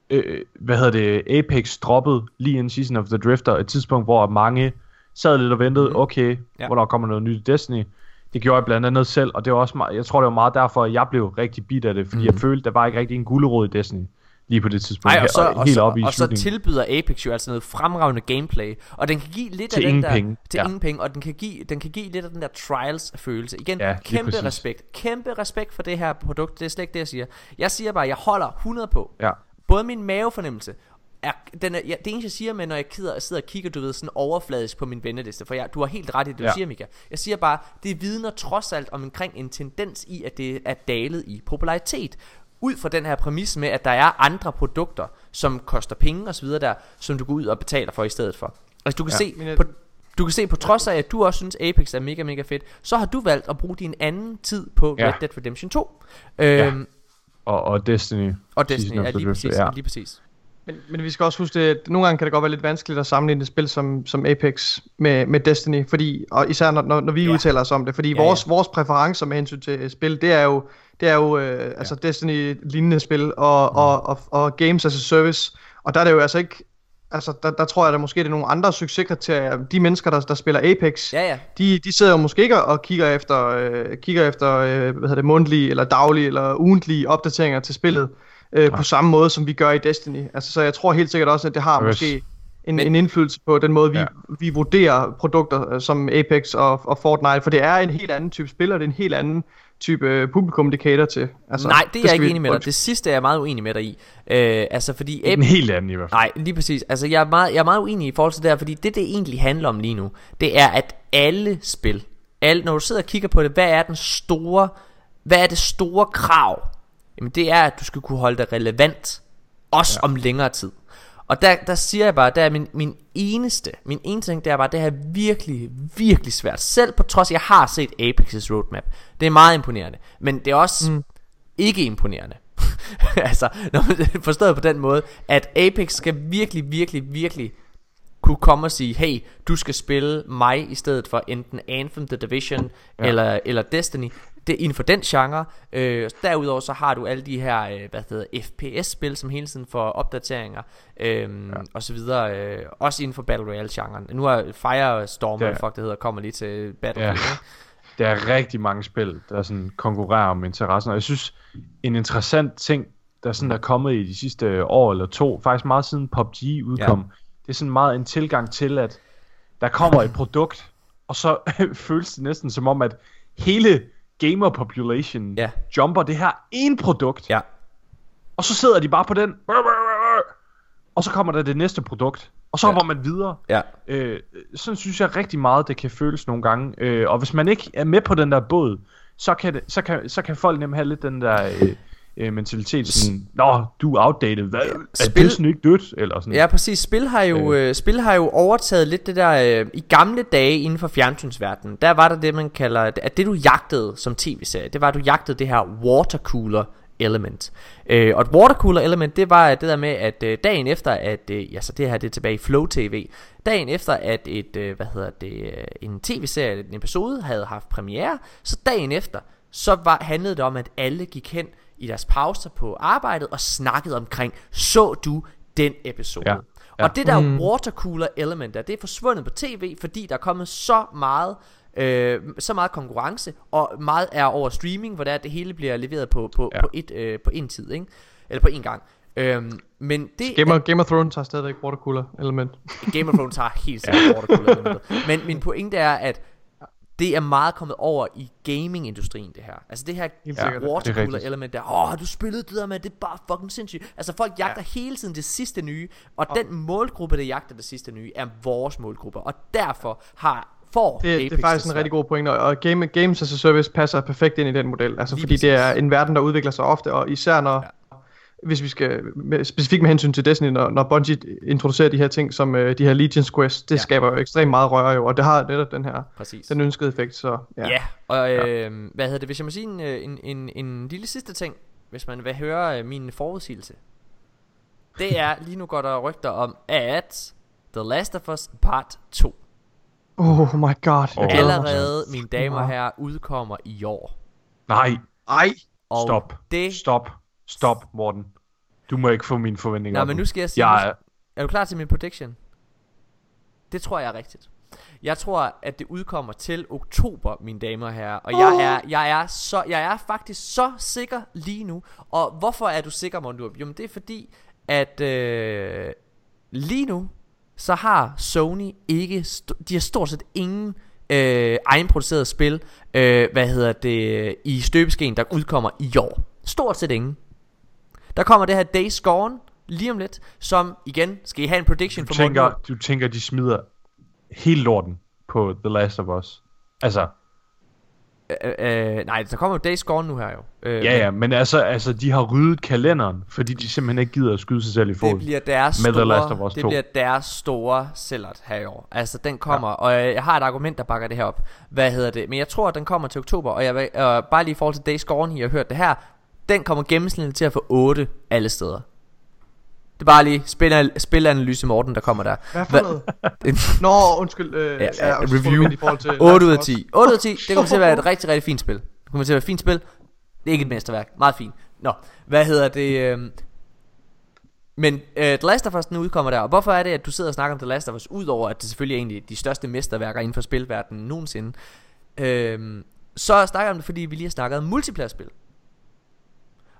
øh, hvad hedder det, Apex droppede lige en Season of the Drifter, et tidspunkt, hvor mange sad lidt og ventede, mm. okay, ja. hvornår kommer noget nyt Destiny? Det gjorde jeg blandt andet selv, og det var også meget, jeg tror det var meget derfor, at jeg blev rigtig bit af det, fordi mm. jeg mhm. følte, der var ikke rigtig en gulerod i Destiny lige på det tidspunkt. Ej, og, så, her, og, helt så, op i og så tilbyder Apex jo altså noget fremragende gameplay, og den kan give lidt til af den der penge. til ja. ingen penge, og den kan give den kan give lidt af den der trials følelse. Igen, ja, kæmpe præcis. respekt. Kæmpe respekt for det her produkt. Det er slet ikke det jeg siger. Jeg siger bare, jeg holder 100 på. Ja. Både min mavefornemmelse er, den er, ja, det eneste jeg siger med når jeg sidder, sidder og kigger Du ved sådan overfladisk på min venneliste For jeg, du har helt ret i det du ja. siger Mika Jeg siger bare Det vidner trods alt om omkring en tendens i At det er dalet i popularitet Ud fra den her præmis med at der er andre produkter Som koster penge og så videre der Som du går ud og betaler for i stedet for Altså du kan ja. se på, Du kan se, på trods af, at du også synes, Apex er mega, mega fedt, så har du valgt at bruge din anden tid på Ja. Red Dead Redemption 2. Øhm, Og, og Destiny. Og Destiny, ja, lige præcis, ja. lige præcis. Men, men vi skal også huske, at nogle gange kan det godt være lidt vanskeligt at sammenligne et spil som, som Apex med, med Destiny, fordi, og især når, når, når vi Ja. ja. udtaler os om det, fordi Ja, ja, vores, ja. vores præferencer med hensyn til spil, det er jo, det er jo øh, altså Destiny-lignende spil og, Mm. og, og, og Games as a Service, og der er det jo altså ikke, altså der, der tror jeg, at måske er nogle andre succeskriterier, de mennesker, der, der spiller Apex, Ja, ja. de, de sidder jo måske ikke og kigger efter, øh, kigger efter øh, hvad hedder det, mundtlige eller daglige eller ugentlige opdateringer til spillet øh, på samme måde, som vi gør i Destiny. Altså, så jeg tror helt sikkert også, at det har hvis- måske en, Men- en indflydelse på den måde, vi, Ja. vi vurderer produkter øh, som Apex og, og Fortnite, for det er en helt anden type spil, og det er en helt anden type øh, publikum, det cater til. Altså, Nej, det er jeg ikke enig med dig. Det sidste er jeg meget uenig med dig i. Øh, altså, fordi En helt anden i hvert fald. Nej, lige præcis. Altså, jeg er, meget, jeg er meget uenig i forhold til det her, fordi det, det egentlig handler om lige nu, det er, at alle spil, alle, når du sidder og kigger på det, hvad er den store, hvad er det store krav? Jamen, det er, at du skal kunne holde dig relevant, også ja. om længere tid. Og der, der siger jeg bare, der er min, min eneste, min eneste ting, det er bare, det her er virkelig, virkelig svært. Selv på trods, jeg har set Apex's roadmap. Det er meget imponerende. Men det er også mm. ikke imponerende. altså, når man forstået på den måde, at Apex skal virkelig, virkelig, virkelig kunne komme og sige, hey, du skal spille mig i stedet for enten Anthem, The Division ja. eller, eller Destiny. Det inden for den genre. Øh, derudover så har du alle de her, øh, hvad hedder FPS-spil, som hele tiden får opdateringer øh, ja. og så videre. Øh, også inden for Battle Royale-genren. Nu er Firestorm, Ja. fuck det hedder, kommer lige til Battlefield. Ja. ikke? Der er rigtig mange spil, der sådan konkurrerer om interessen, og jeg synes, en interessant ting, der sådan er kommet i de sidste år eller to, faktisk meget siden PUBG udkom, ja. det er sådan meget en tilgang til, at der kommer et produkt, og så føles det næsten som om, at hele gamer population Ja. jumper det her ene produkt, Ja. og så sidder de bare på den, og så kommer der det næste produkt, og så Ja. hopper man videre. Ja. Øh, sådan synes jeg rigtig meget, det kan føles nogle gange. Øh, og hvis man ikke er med på den der båd, så kan, det, så kan, så kan folk nemlig have lidt den der øh, øh, mentalitet, sådan, Nå, du er outdated, hvad? Er Spil- Disney ikke dødt? Eller sådan. Ja, præcis. Spil har jo, øh. spil har jo overtaget lidt det der... Øh, I gamle dage inden for fjernsynsverdenen, der var der det, man kalder... At det, du jagtede som tv-serie, det var, at du jagtede det her watercooler element. Øh, og et watercooler element, det var det der med, at øh, dagen efter, at... Øh, ja, så det her, det er tilbage i Flow TV. Dagen efter, at et, øh, hvad hedder det, øh, en tv-serie, en episode havde haft premiere, så dagen efter, så var, handlede det om, at alle gik hen i deres pauser på arbejdet og snakkede omkring, så du den episode? Ja. Ja. Og det der mm. watercooler element der, det er forsvundet på tv, fordi der er kommet så meget, øh, så meget konkurrence, og meget er over streaming, hvor det, er, at det hele bliver leveret på, på, ja. På, et, øh, på en tid, ikke? Eller på en gang. Øhm, men det Game of, Game of Thrones har stadigvæk watercooler element. Game of Thrones har helt sikkert watercooler elementet. Men min pointe er, at det er meget kommet over i gaming-industrien, det her. Altså det her ja, er watercooler element der. Åh, har du spillet det der med, det er bare fucking sindssygt. Altså folk jagter ja. hele tiden det sidste nye, og den målgruppe, der jagter det sidste nye, er vores målgruppe. Og derfor har får Det, det er faktisk en rigtig god point, og- og game, Games as a Service passer perfekt ind i den model. Altså Lige fordi det er præcis. en verden, der udvikler sig ofte, og især når, ja. Hvis vi skal, med, specifikt med hensyn til Destiny, når, når Bungie introducerer de her ting, som øh, de her Legion's Quest, det Ja. ja. skaber jo ekstremt meget røre jo, og det har netop den her, Præcis. den ønskede effekt, så ja. Ja, og øh, hvad hedder det, hvis jeg må sige en, øh, en, en, en lille sidste ting, hvis man vil høre øh, min forudsigelse. Det er, lige nu går der rygter om, at The Last of Us Part 2 Oh my god, mig. allerede, mine damer og herrer, udkommer i år. Nej, Ej, Og stop. Det, Stop. Stop, Morten. Du må ikke få mine forventninger Nej, men nu. skal jeg sige, Jeg er, du klar til min prediction? Det tror jeg er rigtigt. Jeg tror, at det udkommer til oktober, mine damer og herrer. Og jeg er, jeg er, så, jeg er faktisk så sikker lige nu. Og hvorfor er du sikker, Mondup? Jo, men det er fordi, at øh, lige nu, så har Sony ikke, de har stort set ingen øh, egenproducerede spil, øh, hvad hedder det, i støbeskeen, der udkommer i år. Stort set ingen. Der kommer det her Days Gone lige om lidt, som igen, skal I have en prediction du, for Morten tænker, Lund? du tænker, de smider hele lorten på The Last of Us. Altså, Øh, øh, nej, der kommer jo Days Gone nu her jo. Øh, Ja, ja, men altså, altså, de har ryddet kalenderen, fordi de simpelthen ikke gider at skyde sig selv i Det fod. bliver deres Med The store, Last of Us det 2. bliver deres store sælgert her i år. Altså den kommer, ja. og jeg, jeg har et argument der bakker det her op. Hvad hedder det? Men jeg tror at den kommer til oktober, og jeg vil, øh, bare lige i forhold til Days Gone, I har hørt det her, den kommer gennemsnitligt til at få 8 alle steder. Det er bare lige spil, spilanalyse Morten, der kommer der. Hvad for noget? Nå, undskyld. Øh, Ja, ja, review. i forhold til 8 ud af 10. 8 ud af 10, det kommer til at være et rigtig, rigtig fint spil. Det kommer til at være et fint spil. Det er ikke et mesterværk. Meget fint. Nå, hvad hedder det? øhm, Men uh, The Last of Us den udkommer der, og hvorfor er det, at du sidder og snakker om The Last of Us, udover at det selvfølgelig er egentlig de største mesterværker inden for spilverdenen nogensinde, øhm, så snakker jeg om det, fordi vi lige har snakket om multiplayer-spil.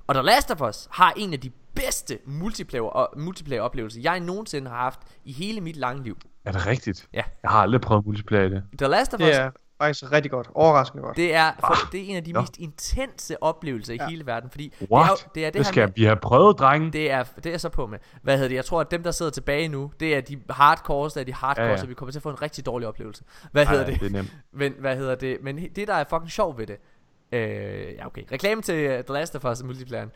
Og The Last of Us har en af de bedste multiplayer, og multiplayer oplevelser, jeg nogensinde har haft i hele mit lange liv. Er det rigtigt? Ja. Jeg har aldrig prøvet multiplayer i det. The Last of Us Det er faktisk rigtig godt. Overraskende godt. Det er, for, det er en af de Nå. mest intense oplevelser i Ja. hele verden, fordi What? det er, det er det, Det her skal med, vi have prøvet, drenge. det er, det er jeg så på med. Hvad hedder det? Jeg tror, at dem, der sidder tilbage nu, det er de hardcore, der er de hardcore, Ja, ja. så vi kommer til at få en rigtig dårlig oplevelse. Hvad Ej, hedder det? det er nemt. Men hvad hedder det? Men det, der er fucking sjovt ved det, øh, ja okay, reklame til uh, The Last of Us multiplayeren.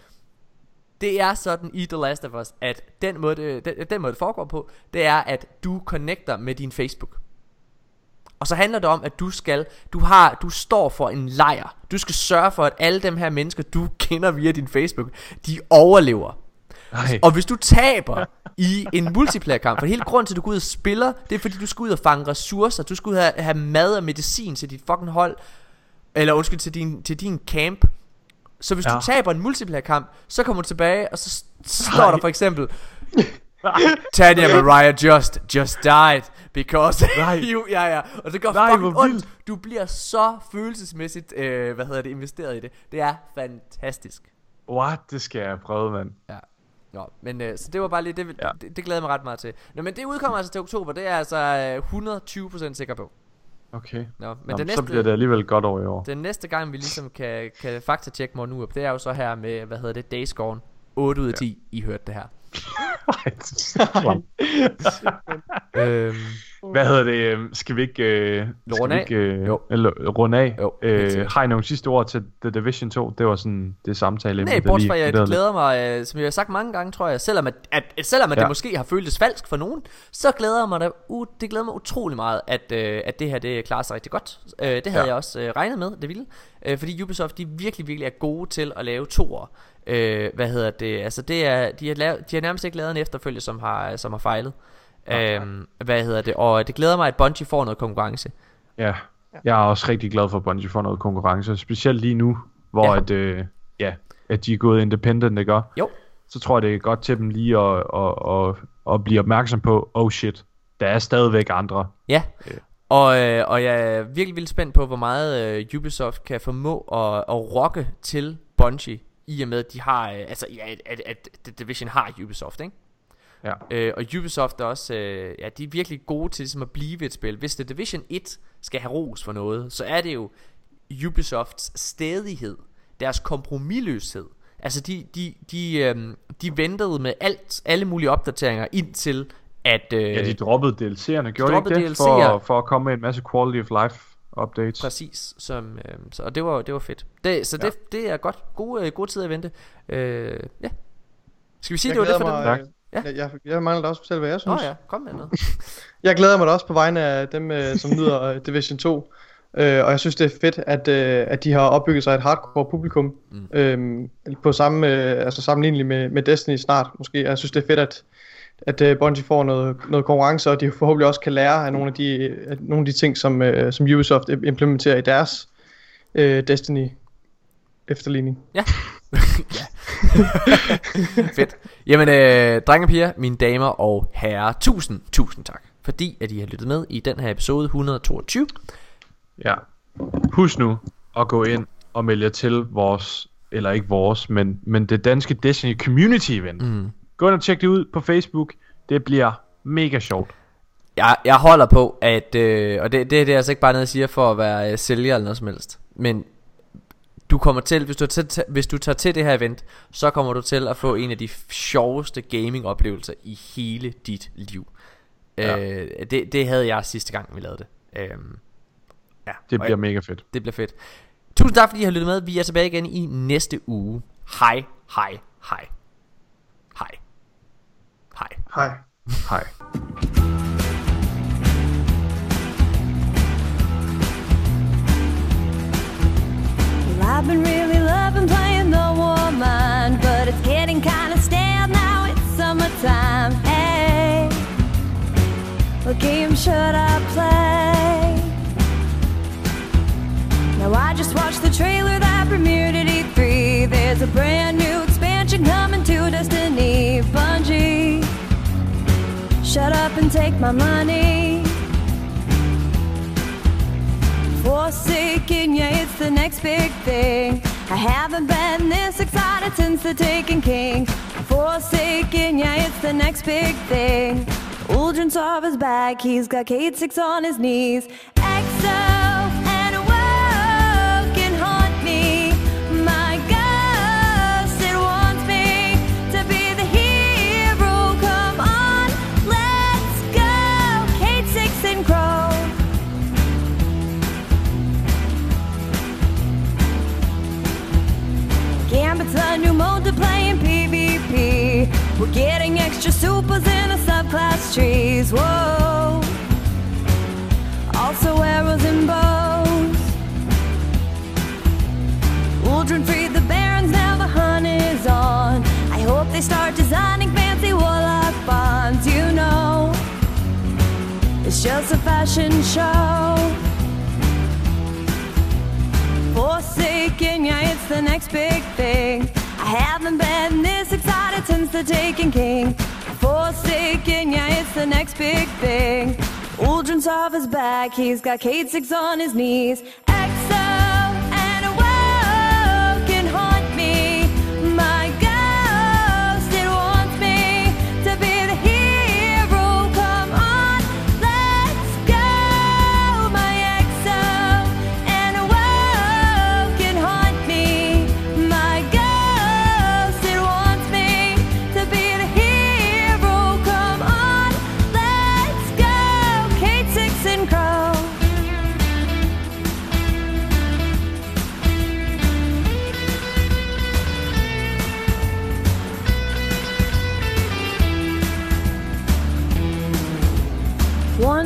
Det er sådan i The Last of Us, at den måde, det, den, den måde det foregår på, det er, at du connecter med din Facebook. Og så handler det om, at du skal, du har, du står for en lejr. Du skal sørge for, at alle dem her mennesker, du kender via din Facebook, de overlever. Nej. Og hvis du taber i en multiplayer kamp, for hele grunden til, at du går ud og spiller, det er fordi, du skal ud og fange ressourcer, du skal ud og have, have mad og medicin til dit fucking hold, eller undskyld, til din, til din camp. Så hvis ja. Du taber en multiplayer kamp, så kommer du tilbage, og så, står der for eksempel, Tanya Mariah just, just died, because Nej. you, ja ja, og det gør Nej, fucking ondt. Du bliver så følelsesmæssigt, øh, hvad hedder det, investeret i det. Det er fantastisk. What? Det skal jeg prøve, mand. Ja. Nå, men øh, så det var bare lige, det, ja. Ja. det, det glæder jeg mig ret meget til. Nå, men det udkommer altså til oktober, det er jeg altså øh, 120% sikker på. Okay. Nå, men Nå, den men så næste, bliver det alligevel godt over i år. den næste gang, vi ligesom kan, kan faktatjekke Morten Urup, det er jo så her med, hvad hedder det, Days Gone. 8 ud af 10, I hørte det her. Er øhm, Hvad hedder det? øhm, Skal vi ikke, øh, skal Runde vi af? ikke øh, Jo. eller, runde af? Jo, øh, har I nogle sidste ord til The Division 2? Det var sådan det samtale. nej, bortset fra, jeg glæder mig, øh, som jeg har sagt mange gange, tror jeg, selvom, at, at, selvom at ja. Det måske har føltes falsk for nogen, så glæder jeg mig da, uh, det glæder mig utrolig meget, at, øh, at det her, det klarer sig rigtig godt. Øh, det havde ja. Jeg også øh, regnet med, det ville. Øh, fordi Ubisoft, de virkelig, virkelig er gode til at lave toer. Øh, hvad hedder det? Altså, det er, de, har lavet, de har nærmest ikke lavet en efterfølge, som har, som har fejlet. Øhm, hvad hedder det? Og det glæder mig, at Bungie får noget konkurrence. Ja, jeg er også rigtig glad for, at Bungie får noget konkurrence. Specielt lige nu, hvor Ja. ja. At, øh, ja, at de er gået independent, ikke? Jo. Så tror jeg, det er godt til dem lige at, at, at, at blive opmærksom på, oh shit, der er stadigvæk andre. Ja, Øh. og, øh, og jeg er virkelig vildt spændt på, hvor meget øh, Ubisoft kan formå at, at rocke til Bungie, i og med, at de har, øh, altså, ja, at, at, at The Division har Ubisoft, ikke? Ja. Øh, og Ubisoft er også, øh, ja, de er virkelig gode til ligesom at blive et spil. Hvis The Division 1 skal have ros for noget, så er det jo Ubisofts stedighed, deres kompromilløshed. Altså de, de, de, øh, de ventede med alt, alle mulige opdateringer indtil at... Øh, Ja, de droppede DLC'erne, gjorde de ikke det? DLC'er. For, for at komme med en masse quality of life updates. Præcis, som, øh, så, og det var, det var fedt. Det, så Ja. det, det er godt. Gode, øh, gode tid at vente. Øh, ja. Skal vi sige, Jeg det var det for mig, den? Tak. Ja. Jeg, jeg, jeg mangler da også at fortælle, hvad jeg Nå synes. ja, kom med noget. Jeg glæder mig da også på vegne af dem, øh, som nyder øh, Division 2. Øh, og jeg synes, det er fedt, at, øh, at de har opbygget sig et hardcore publikum. Mm. Øhm, på samme, øh, altså sammenligneligt med, med Destiny snart måske. Jeg synes, det er fedt, at, at øh, Bungie får noget, noget konkurrence, og de forhåbentlig også kan lære af nogle af de, af nogle af de ting, som, øh, som Ubisoft implementerer i deres øh, Destiny efterligning. Ja. ja. Fedt. Jamen, øh, drenge og piger, mine damer og herrer, tusind, tusind tak. Fordi at I har lyttet med i den her episode 122. Ja. Husk nu at gå ind og melde jer til vores, eller ikke vores, men, men det danske Destiny Community Event. Mm. Gå ind og tjek det ud på Facebook. Det bliver mega sjovt. Jeg, jeg holder på, at, øh, og det, det, det er altså ikke bare noget, jeg siger for at være øh, sælger eller noget som helst. Men du kommer til, hvis du, tager til, hvis du tager til det her event, så kommer du til at få en af de sjoveste gaming-oplevelser i hele dit liv. Ja. Øh, det, det havde jeg sidste gang, vi lavede det. Øhm, ja, Det bliver mega fedt. det bliver fedt. Tusind tak fordi I har lyttet med. Vi er tilbage igen i næste uge. Hej, hej, hej. Hej. Hej. Hej. I've been really loving playing the woman, but it's getting kinda stale now. It's summertime. Hey, what game should I play? Now I just watched the trailer that premiered at E3. There's a brand new expansion coming to Destiny. Bungie, shut up and take my money. Forsaken, yeah, it's the next big thing. I haven't been this excited since the Taken King. Forsaken, yeah, it's the next big thing. Uldren is back, he's got Kate Six on his knees. EXO We're getting extra supers in a subclass trees. Whoa. Also arrows and bows. Uldren freed the barons, now the hunt is on. I hope they start designing fancy warlock bonds, you know. It's just a fashion show. Forsaken, yeah, it's the next big thing. Haven't been this excited since the Taken King. Forsaken, yeah, it's the next big thing. Uldren is back, he's got Kate Six on his knees.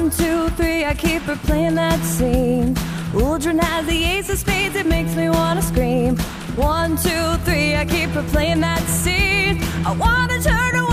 One, two, three, I keep replaying that scene. Uldren has the ace of spades, it makes me wanna scream. One, two, three, I keep replaying that scene. I wanna turn away